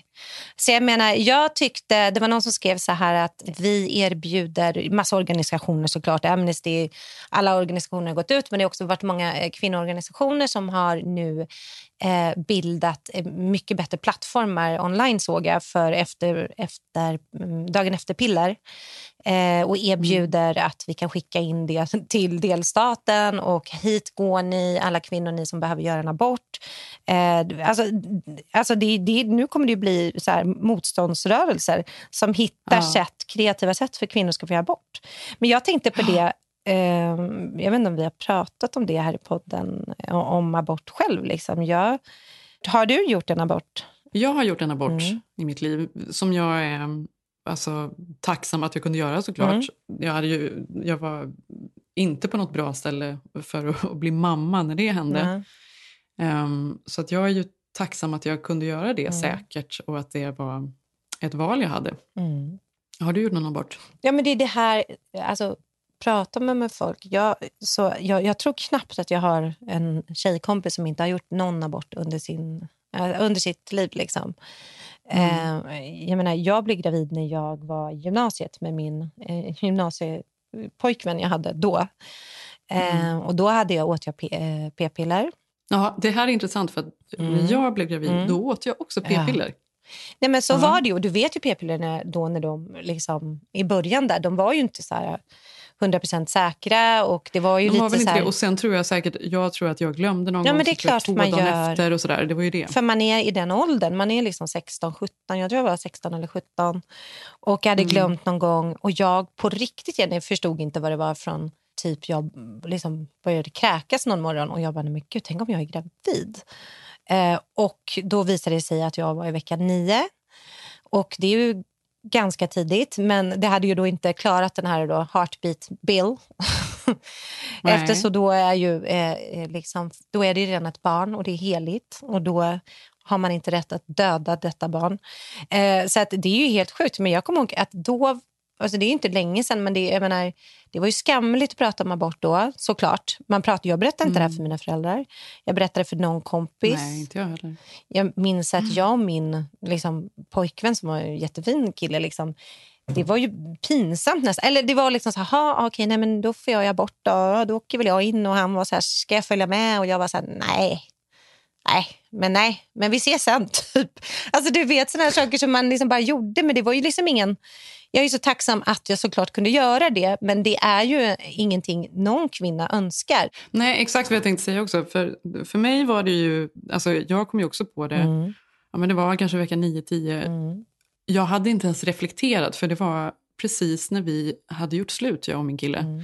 Så jag menar, jag tyckte, det var någon som skrev så här att vi erbjuder massa organisationer såklart. Amnesty, alla organisationer har gått ut men det har också varit många eh, kvinnoorganisationer som har nu eh, bildat eh, mycket bättre plattformar online såg jag för efter, efter, mm, dagen efter-piller eh, och erbjuder att vi kan skicka in det <laughs> till delstaten och hit går ni, alla kvinnor ni som behöver göra en abort. Eh, alltså, alltså det, det, nu kommer det ju bli så här motståndsrörelser som hittar Ja. sätt, kreativa sätt för kvinnor ska få göra abort. Men jag tänkte på det Eh, jag vet inte om vi har pratat om det här i podden, eh, om abort själv. Liksom. Jag, har du gjort en abort? Jag har gjort en abort Mm. i mitt liv som jag är alltså, tacksam att jag kunde göra såklart. Mm. Jag, hade ju, jag var inte på något bra ställe för att, bli mamma när det hände. Nej. Ehm, så att jag är ju tacksam att jag kunde göra det Mm. säkert och att det var ett val jag hade. Mm. Har du gjort någon abort? Ja, men det är det här... Alltså, prata med, med folk. Jag, så, jag, jag tror knappt att jag har en tjejkompis som inte har gjort någon abort under, sin, eh, under sitt liv. Liksom. Eh, jag, menar, jag blev gravid när jag var i gymnasiet med min eh, gymnasiepojkvän jag hade då. Eh, och då hade jag, åt jag eh, p-piller. Ja, det här är intressant för att när jag blev gravid Mm. då åt jag också p-piller. Nej, men så Ja. var det ju. Och du vet ju p-pillerna då när de liksom, i början där, de var ju inte så här 100% säkra och det var ju De lite var väl inte här, det. Och sen tror jag säkert, jag tror att jag glömde någon Ja, gång men det är tror jag klart man gör. efter och sådär. Det var ju det. För man är i den åldern, man är liksom 16, 17, jag tror jag var 16 eller 17. Och jag hade Mm. glömt någon gång och jag på riktigt Jenny, förstod inte vad det var från typ jag liksom började kräkas någon morgon och jag bara, men gud, tänk om jag är gravid. Eh, och då visade det sig att jag var i vecka nio. Och det är ju ganska tidigt, men det hade ju då inte klarat den här då heartbeat bill. Nej. Efter så då är, ju, eh, eh, liksom, då är det redan ett barn och det är heligt. Och då har man inte rätt att döda detta barn. Eh, så att det är ju helt sjukt. Men jag kommer ihåg att då, alltså det är inte länge sedan, men det, jag menar, det var ju skamligt att prata om abort då, såklart. Man pratar, jag berättade inte det här för mina föräldrar. Jag berättade för någon kompis. Nej, inte jag heller. Jag minns att jag och min liksom, pojkvän som var en jättefin kille, liksom, det var ju pinsamt nästan. Eller det var liksom så här, "Ha, okej, nej, men då får jag abort då. Då åker väl jag in och han var så här, ska jag följa med? Och jag var så här, nej. Nej, men nej, men vi ses sen. <laughs> Typ. Alltså du vet sådana här saker som man liksom bara gjorde, men det var ju liksom ingen... Jag är så tacksam att jag såklart kunde göra det, men det är ju ingenting någon kvinna önskar. Nej, exakt vad jag tänkte säga också. För, för mig var det ju, alltså jag kom ju också på det, Mm. ja, men det var kanske vecka 9-10. Jag hade inte ens reflekterat för det var precis när vi hade gjort slut, jag och min kille. Mm.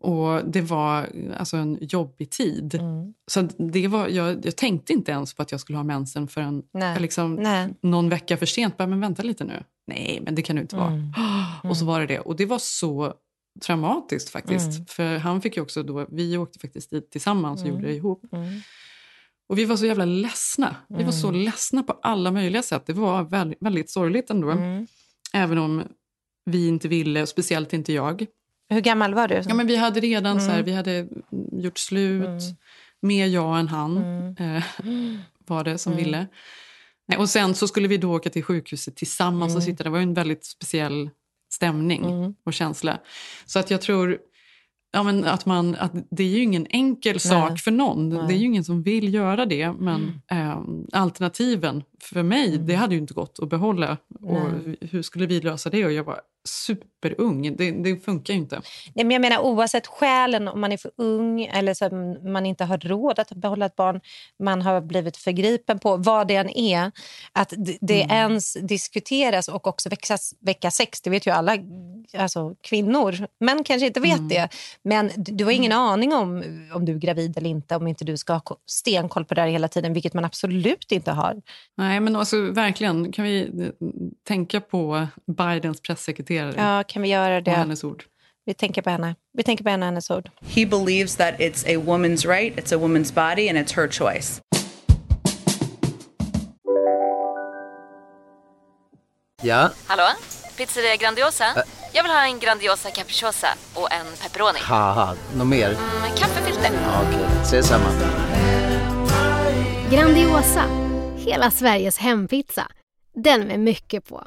Och det var alltså en jobbig tid. Mm. Så det var, jag, jag tänkte inte ens på att jag skulle ha mensen förrän Nej. liksom, Nej. någon vecka för sent. Bara, men vänta lite nu. Nej, men det kan det inte vara. Mm. <gasps> Och så var det det. Och det var så traumatiskt faktiskt. Mm. För han fick också då, vi åkte faktiskt dit tillsammans och Mm. gjorde det ihop. Mm. Och vi var så jävla ledsna. Vi var så Mm. ledsna på alla möjliga sätt. Det var väldigt, väldigt sorgligt ändå. Mm. Även om vi inte ville, speciellt inte jag. Hur gammal var du? Ja, men vi hade redan så här, Mm. vi hade mm, gjort slut. Mm. Mer jag än han eh, var det som Mm. ville. Nej, och sen så skulle vi då åka till sjukhuset tillsammans och Mm. sitta. Det var en väldigt speciell stämning Mm. och känsla. Så att jag tror ja, men att man, att det är ju ingen enkel sak för någon. Nej. Det är ju ingen som vill göra det. Men eh, alternativen för mig, det hade ju inte gått att behålla. Och Nej. hur skulle vi lösa det? Och jag var superung. Det, det funkar ju inte. Nej, men jag menar oavsett skälen, om man är för ung eller så man inte har råd att behålla ett barn, man har blivit förgripen på, vad det än är, att det Mm. ens diskuteras och också väckas, vecka sex, det vet ju alla alltså, kvinnor. Män kanske inte vet Mm. det, men du har ingen aning om om du är gravid eller inte, om inte du ska ha ko- stenkoll på det här hela tiden, vilket man absolut inte har. Nej, men alltså verkligen, kan vi eh, tänka på Bidens pressekreterare Ja, kan vi göra och det? hennes ord? Vi tänker på henne. Vi tänker på henne och hennes ord. He believes that it's a woman's right, it's a woman's body, and it's her choice. Ja, Hallå? Pizzeria Grandiosa? Jag vill ha en Grandiosa capriciosa och en pepperoni. något mer? Med kaffefilter. Ja, Okej, ses samma. Grandiosa, hela Sveriges hempizza. Den med mycket på.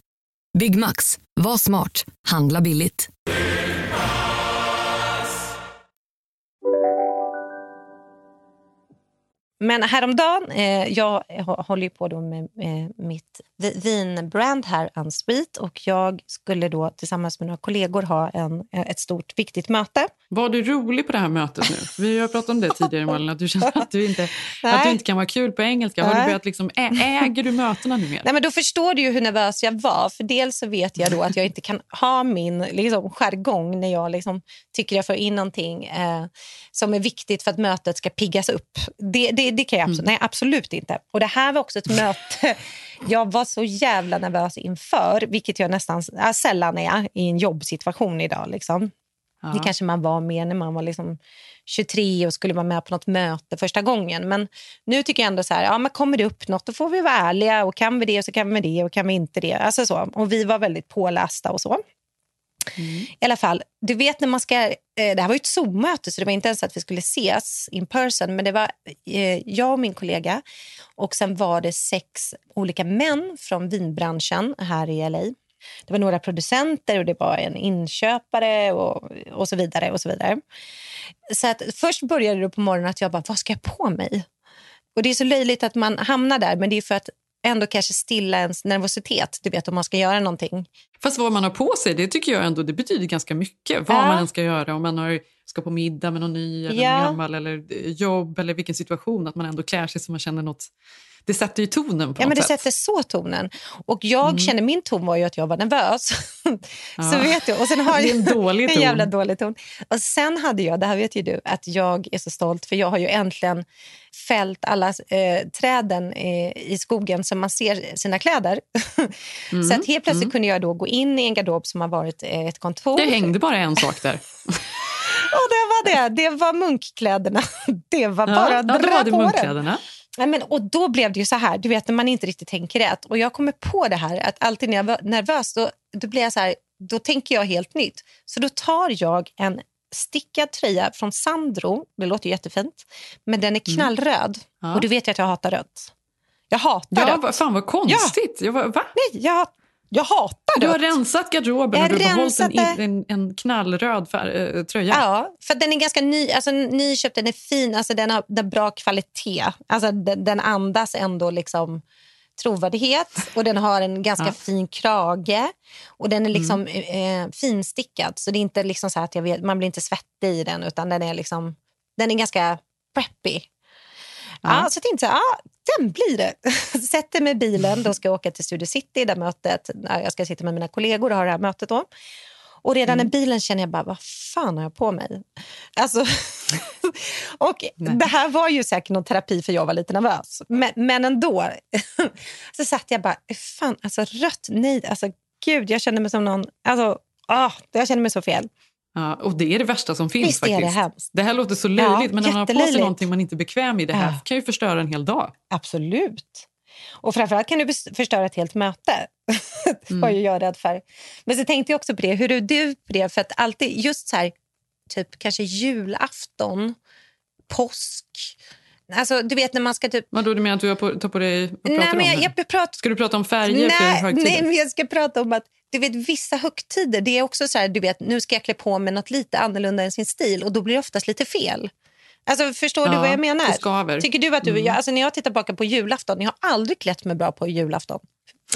Byggmax. Var smart. Handla billigt. Men häromdagen, eh, jag hå- håller ju på då med eh, mitt vi- vinbrand här, Unsweet. Och jag skulle då tillsammans med några kollegor ha en, eh, ett stort viktigt möte. Var du rolig på det här mötet nu? Vi har pratat om det tidigare Malin, att du känner att du inte, att du inte kan vara kul på engelska. Har du börjat liksom, äger du mötena nu mer? Nej, men då förstår du ju hur nervös jag var. För Dels så vet jag då att jag inte kan ha min liksom, jargong när jag liksom, tycker jag får in någonting eh, som är viktigt för att mötet ska piggas upp. Det, det, det kan jag absolut, nej, absolut inte. Och Det här var också ett möte jag var så jävla nervös inför, vilket jag nästan äh, sällan är i en jobbsituation idag. Liksom. Ja. Det kanske man var mer när man var liksom 23 och skulle vara med på något möte första gången. Men nu tycker jag ändå så här, ja, men kommer det upp något då får vi vara ärliga och kan vi det så kan vi det och kan vi inte det. Alltså så. Och vi var väldigt pålästa och så. I alla fall, du vet när man ska... Eh, det här var ju ett Zoom-möte så det var inte ens att vi skulle ses in person. Men det var eh, jag och min kollega och sen var det sex olika män från vinbranschen här i LA. Det var några producenter och det var en inköpare och, och så vidare. och så vidare. Så att först började det på morgonen att jag bara, vad ska jag på mig? Och det är så löjligt att man hamnar där, men det är för att ändå kanske stilla ens nervositet. Du vet om man ska göra någonting. Fast vad man har på sig, det tycker jag ändå det betyder ganska mycket. Vad Ja. man än ska göra, om man har, ska på middag med någon ny eller Ja. gammal eller eh, jobb eller vilken situation, att man ändå klär sig så man känner något. Det sätter ju tonen på Ja, men det sätt. sätter så tonen. Och jag Mm. känner min ton var ju att jag var nervös. Ja. <laughs> så vet du. Och sen har Det är jag <laughs> en dålig ton. En jävla dålig ton. Och sen hade jag, det här vet ju du, att jag är så stolt för jag har ju äntligen fällt alla eh, träden eh, i skogen så man ser sina kläder. Mm. <laughs> Så att helt plötsligt Mm. kunde jag då gå in i en garderob som har varit eh, ett kontor. Det hängde bara en sak där. Och det var det. Det var munkkläderna. Det var Ja, bara ja, att dra var det på munkkläderna. den. Nej, men, och då blev det ju så här, du vet när man inte riktigt tänker rätt. Och jag kommer på det här att alltid när jag var nervös då, då blir jag så här, då tänker jag helt nytt. Så då tar jag en stickad tröja från Sandro, det låter ju jättefint, men den är knallröd. Ja. Och du vet ju att jag hatar rött. Jag hatar Ja, rött. fan vad konstigt. Jag var, va? Nej, jag, Jag hatar Du har rött. rensat garderoben Jag och du har behållit en, en, en knallröd fär, äh, tröja. Ja, för den är ganska ny, alltså nyköpt, den är fin, alltså den har, den bra kvalitet. Alltså den, den andas ändå liksom trovärdighet och den har en ganska Ja. fin krage och den är liksom eh, finstickad så det är inte liksom så här att vet, man blir inte svettig i den utan den är liksom den är ganska preppy. Ja. så jag tänkte så här, ja, den blir det. <laughs> Sätter mig i bilen, då ska jag åka till Studio City, där mötet, jag ska sitta med mina kollegor och ha det här mötet då. Och redan Mm. i bilen känner jag bara, vad fan har jag på mig? Alltså, <laughs> och det här var ju säkert någon terapi för jag var lite nervös. Men, men ändå. <laughs> så satt jag bara, fan, alltså rött, nej, alltså gud, jag kände mig som någon, alltså, ah, jag kände mig så fel. Ja, och det är det värsta som finns Visst är det faktiskt. hemskt. det här låter så löjligt, men när man har på sig någonting man inte är bekväm i, det här Ja. kan ju förstöra en hel dag. Absolut. Och framförallt kan du förstöra ett helt möte. <laughs> det var Mm. ju jag rädd för. Men så tänkte jag också på det, hur är du på det? För att alltid, just så här, typ kanske julafton, påsk. Alltså du vet när man ska typ... Vadå, du menar att du har på, tar på dig... Nej, du men jag, nu? jag pratar... Ska du prata om färger för Nej, högtider? nej, men jag ska prata om att du vet, vissa högtider, det är också så här, du vet, nu ska jag klä på mig något lite annorlunda än sin stil och då blir det oftast lite fel. Alltså, förstår du Ja, vad jag menar? Tycker du att du, Mm. jag, alltså, när jag tittar tillbaka på julafton, jag har aldrig klätt mig bra på julafton.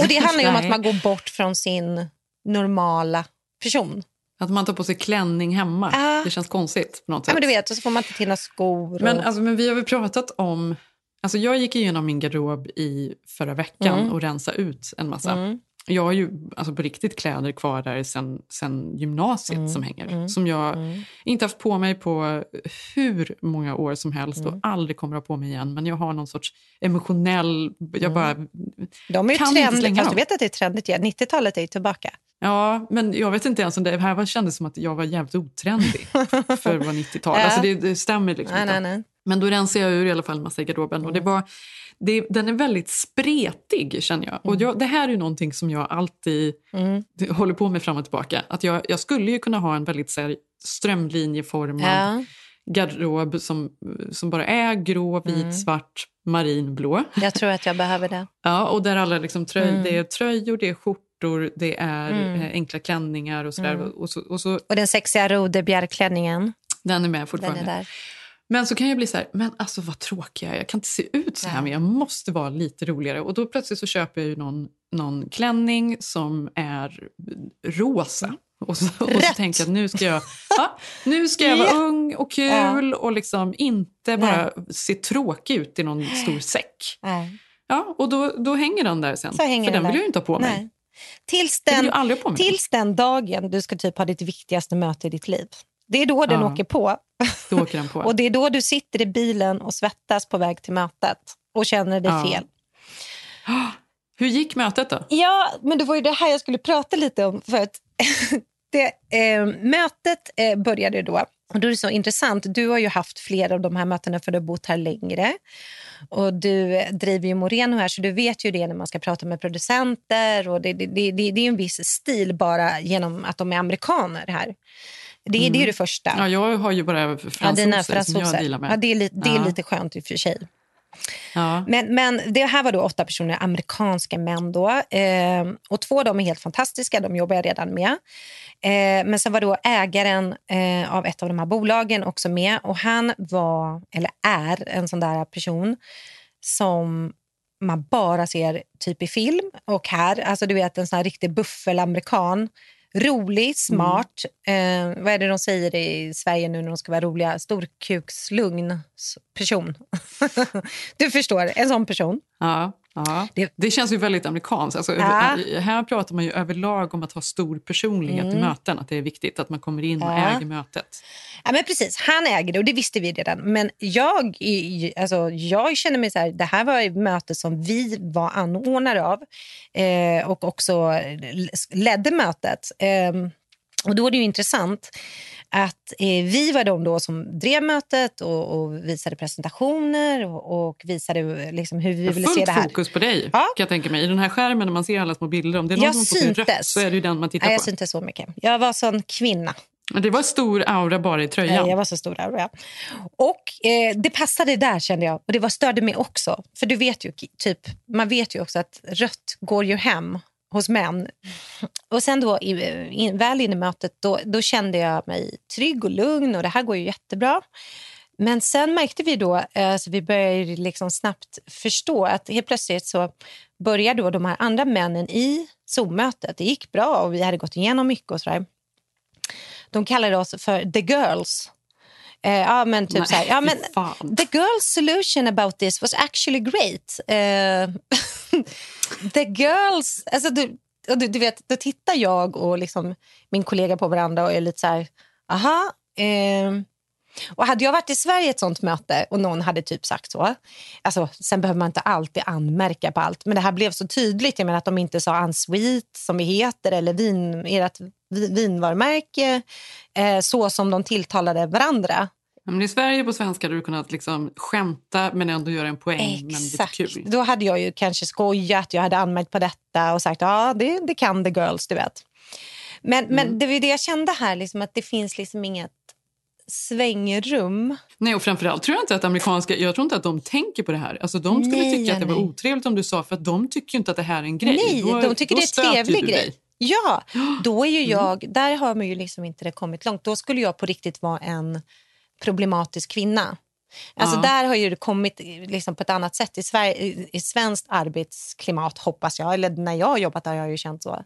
Och det handlar ju om att man går bort från sin normala person. Att man tar på sig klänning hemma. Ah. Det känns konstigt på något Ja, sätt. men du vet, och så får man inte till några skor. Men, och... alltså, men vi har väl pratat om... Alltså jag gick igenom min garderob i förra veckan Mm. och rensade ut en massa. Mm. Jag har ju alltså på riktigt kläder kvar där sen, sen gymnasiet Mm. som hänger. Mm. Som jag Mm. inte haft på mig på hur många år som helst Mm. och aldrig kommer att ha på mig igen. Men jag har någon sorts emotionell... Jag bara Mm. De är ju fast dem. du vet att det är trendigt igen. 90-talet är ju tillbaka. Ja, men jag vet inte ens om det här var- kändes som att jag var jävligt otrendig <laughs> för att vara 90-tal. Ja. Alltså det, det stämmer liksom Nej, inte. nej, nej. Men då rensade jag ur i alla fall en massa i garderoben. Och det var, det, den är väldigt spretig känner jag. Och jag, det här är någonting som jag alltid Mm. håller på med fram och tillbaka. Att jag, jag skulle ju kunna ha en väldigt så här, strömlinjeformad Ja. garderob som, som bara är grå, vit, Mm. svart, marin, blå. Jag tror att jag behöver det. <laughs> Ja, och där alla liksom tröj, Mm. det är tröjor, det är skjortor, det är Mm. eh, enkla klänningar och sådär. Mm. Och, så, och så, Och den sexiga Rodebjerg-klänningen. den är med Den fortfarande. är där. Men så kan jag bli så här, men alltså vad tråkig jag är. Jag kan inte se ut så här, men jag måste vara lite roligare. Och då plötsligt så köper jag ju någon, någon klänning som är rosa. Och så, och så tänker jag att nu ska jag, ja, nu ska jag vara ung och kul och liksom inte bara se tråkig ut i någon stor säck. Nej. Ja, och då, då hänger den där sen. För den den vill jag ju inte ha på mig. Nej. Tills den, på mig. tills den dagen du ska typ ha ditt viktigaste möte i ditt liv. Det är då den Ja. åker på. Då åker den på. <laughs> Och det är då du sitter i bilen och svettas på väg till mötet och känner dig Ja. fel. <gasps> Hur gick mötet då? Ja, men det var ju det här jag skulle prata lite om. För att <laughs> det, eh, mötet eh, började då. Och då är det så intressant. Du har ju haft flera av de här mötena för du har bott här längre. Och du eh, driver ju Moreno här, så du vet ju det när man ska prata med producenter. Och det, det, det, det det är en viss stil bara genom att de är amerikaner här. Det, det är ju det första. Ja, jag har ju bara Ja, fransoser dina som jag dealar med. Ja, det är, li, det är Ja. lite skönt i och för sig. Ja. Men, men det här var då åtta personer, amerikanska män. Då. Eh, och två av dem är helt fantastiska, de jobbar jag redan med. Eh, men sen var då ägaren eh, av ett av de här bolagen också med. Och han var, eller är, en sån där person som man bara ser typ i film och här. Alltså du vet en sån här riktig buffelamerikan. Rolig, smart. Eh, vad är det de säger i Sverige nu när de ska vara roliga? Storkukslugn person. <laughs> du förstår, en sån person. Ja, ja. Det, känns ju väldigt amerikanskt. Alltså, Ja. Här pratar man ju överlag om att ha stor personlighet i Mm. möten. Att det är viktigt att man kommer in och Ja. äger mötet. Ja, men precis, han äger det och det visste vi redan. Men jag, i- alltså, jag känner mig så här, det här var ett möte som vi var anordnare av eh, och också ledde mötet. Eh, och då är det ju intressant att eh, vi var de då som drev mötet och, och visade presentationer och, och visade liksom hur vi ville se Fullt det här. fokus på dig, kan jag tänka mig. I den här skärmen när man ser alla små bilder. Om det är någon Jag som på sig rött syntes. så är det ju den man tittar Nej, jag på. syntes så mycket. Jag var sån kvinna. Det var stor aura bara i tröjan. Nej, Jag var så stor. Ja. Och eh, det passade där kände jag. Och det var störde mig också. För du vet ju, typ, man vet ju också att rött går ju hem hos män. Och sen då, i, in, väl in i mötet, då, då kände jag mig trygg och lugn och det här går ju jättebra. Men sen märkte vi då, eh, så vi började liksom snabbt förstå att helt plötsligt så började då de här andra männen i Zoom-mötet. Det gick bra och vi hade gått igenom mycket och sådär. De kallade oss för the girls. Eh, ja, men typ Nej, så här, ja, men the girls solution about this was actually great. Eh, <laughs> <laughs> the girls... Alltså, du, du, du vet, då tittar jag och liksom min kollega på varandra och är lite så här... Aha. Eh, och hade jag varit i Sverige ett sånt möte och någon hade typ sagt så. Alltså, sen behöver man inte alltid anmärka på allt. Men det här blev så tydligt. Jag menar att de inte sa unsweet som vi heter eller vin, ert vinvarumärke eh, så som de tilltalade varandra. Men I Sverige på svenska hade du kunnat liksom skämta men ändå göra en poäng. Men Exakt. kul. Då hade jag ju kanske skojat, jag hade anmärkt på detta och sagt ja, det, det kan the girls, du vet. Men, Mm. men det var det jag kände här, liksom, att det finns liksom inget svängrum. Nej, och framförallt tror jag inte att amerikanska, jag tror inte att de tänker på det här. Alltså, de skulle Nej, tycka att det var otrevligt om du sa, för att de tycker inte att det här är en grej. Nej, Då- de tycker det är en trevlig grej. Ja, <gasps> då är ju jag, där har man ju liksom inte kommit långt. Då skulle jag på riktigt vara en problematisk kvinna. Alltså Ja. Där har ju det kommit liksom på ett annat sätt. I, Sverige, i, I svenskt arbetsklimat, hoppas jag, eller när jag har jobbat där har jag ju känt så.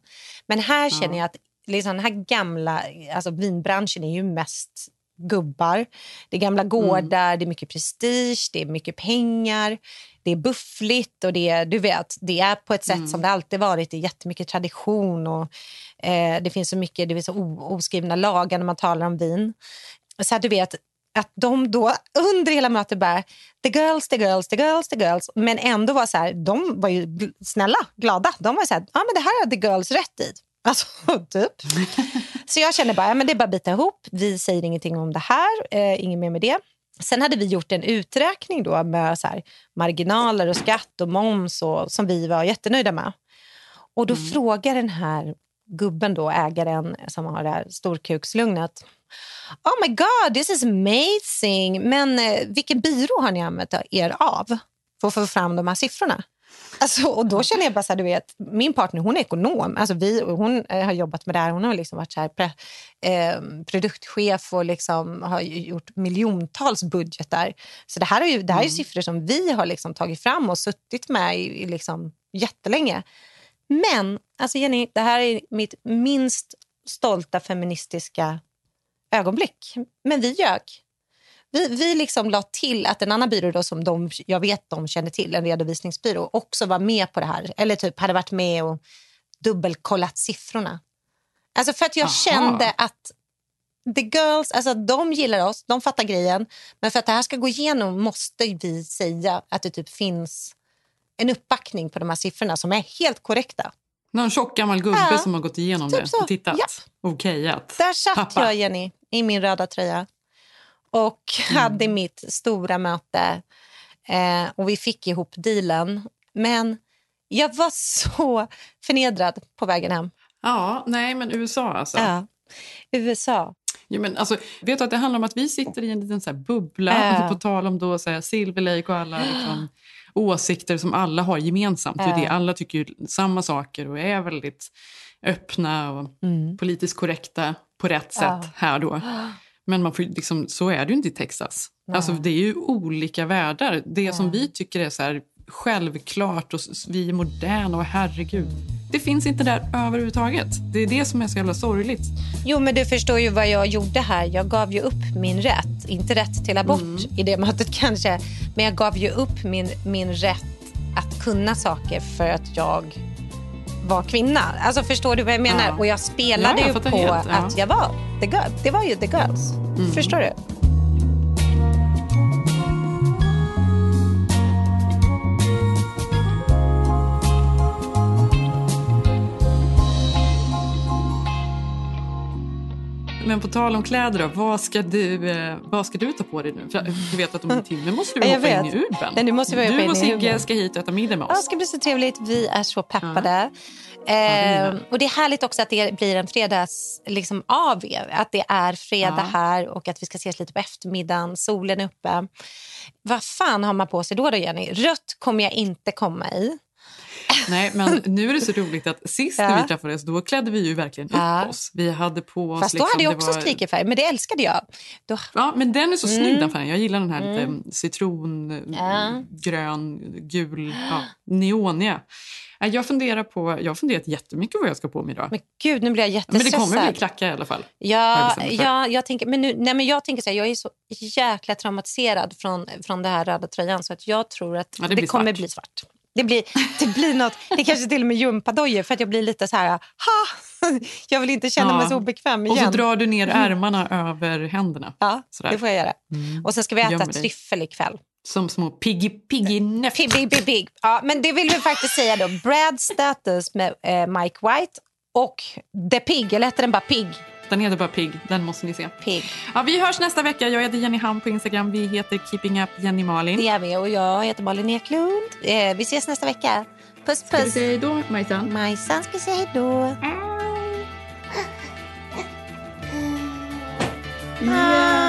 Men här känner jag att liksom, den här gamla alltså vinbranschen är ju mest gubbar. Det är gamla gårdar, det är mycket prestige, det är mycket pengar, det är buffligt och det är, du vet, det är på ett sätt som det alltid varit. Det är jättemycket tradition och eh, det finns så mycket det finns så oskrivna lagar när man talar om vin. Så att du vet, att de då under hela mötet bara the girls, the girls, the girls, the girls. Men ändå var så här, de var ju snälla, glada. De var så här, ja men det här har the girls rätt i. Alltså, <laughs> typ. Så jag kände bara, ja, men det är bara att bita ihop. Vi säger ingenting om det här, eh, inget mer med det. Sen hade vi gjort en uträkning då med så här, marginaler och skatt och moms och, som vi var jättenöjda med. Och då frågar den här gubben, då, ägaren som har det här storkukslugnet. Oh my god, this is amazing! Men eh, vilken byrå har ni använt er av för att få fram de här siffrorna? Alltså, och då känner jag bara så här, du vet, min partner hon är ekonom. Alltså vi, hon eh, har jobbat med det här. Hon har liksom varit så här, pre, eh, produktchef och liksom har gjort miljontals budgetar. Så det här är ju, det här är ju siffror som vi har liksom tagit fram och suttit med i, i liksom jättelänge. Men alltså Jenny, det här är mitt minst stolta feministiska ögonblick. Men vi ljög. Vi, vi liksom la till att en annan byrå då som de, jag vet de känner till, en redovisningsbyrå, också var med på det här. Eller typ hade varit med och dubbelkollat siffrorna. Alltså för att jag Aha. kände att the girls, alltså de gillar oss, de fattar grejen. Men för att det här ska gå igenom måste vi säga att det typ finns en uppbackning på de här siffrorna som är helt korrekta. Någon tjock gammal gubbe Ja, som har gått igenom typ det och tittat. Japp. Okejat. Där satt Pappa. jag, Jenny, i min röda tröja och hade mitt stora möte. Eh, och vi fick ihop dealen. Men jag var så förnedrad på vägen hem. Ja, nej men USA alltså. Ja. USA. Ja, men alltså, vet du att det handlar om att vi sitter i en liten så bubbla, Ja. på tal om då, så här, Silver Lake och alla <gasps> liksom, åsikter som alla har gemensamt. Ja. det. Alla tycker ju samma saker och är väldigt öppna och politiskt korrekta på rätt sätt Mm. Ja. här då. <gasps> Men man får, liksom, så är det ju inte i Texas. Alltså, det är ju olika världar. Det som vi tycker är så här självklart och vi är moderna och herregud. Det finns inte där överhuvudtaget. Det är det som är så jävla sorgligt. Jo, men du förstår ju vad jag gjorde här. Jag gav ju upp min rätt. Inte rätt till abort i det mötet <laughs> kanske. Men jag gav ju upp min, min rätt att kunna saker för att jag var kvinna. Alltså förstår du vad jag menar? Ja. Och jag spelade Ja, jag ju på helt, ja. att jag var the girl. Det var ju the girls. Förstår du? Men på tal om kläder, då, vad, ska du, eh, vad ska du ta på dig nu? För du vet att om en timme måste du Ja, jag hoppa in vet. i Uben. Nej, nu måste vi du in och Sigge ska hit och äta middag med Ja, det oss. ska bli så trevligt. Vi är så peppade. är Eh, och det är härligt också att det blir en fredags liksom, AV. Att det är fredag Ja. här och att vi ska ses lite på eftermiddagen. Solen är uppe. Vad fan har man på sig då, då Jenny? Rött kommer jag inte komma i. Nej, men <laughs> nu är det så roligt att sist när vi träffades då klädde vi ju verkligen Ja. upp oss. Vi hade på oss... Fast då liksom, hade jag också var- skrikefärg, men det älskade jag. Då... Ja, men den är så snygg Mm. den färgen. Jag gillar den här Mm. lite citron, Ja. grön, gul, ja, neoniga. Jag funderar på, jag har funderat jättemycket på vad jag ska på mig idag. Men gud, nu blir jag men det jättestressad. kommer bli klackar i alla fall. Ja, jag ja, jag tänker, men nu, nej, men jag tänker så här, jag är så jäkla traumatiserad från, från det här röda tröjan så att jag tror att Ja, det det, kommer svart. bli svart. Det blir, det blir något, det kanske till och med gympadojor för att jag blir lite så här, ha! Jag vill inte känna mig så obekväm igen. Och så drar du ner ärmarna över händerna. Ja, Sådär. det får jag göra. Mm. Och sen ska vi äta tryffel ikväll. Som små piggy piggy näff. Pig, pig, pig, pig. Ja, men det vill vi faktiskt säga då. Brad Status med eh, Mike White och The Pig, eller heter den bara Pig? Den heter bara Pig. Den måste ni se. Pig. Ja, vi hörs nästa vecka. Jag heter Jenny Ham på Instagram. Vi heter Keeping Up Jenny Malin. Det är vi och jag heter Malin Eklund. Eh, vi ses nästa vecka. Puss, puss. Ska vi säga hej då, Majsan? Majsan ska säga hej då. Puss,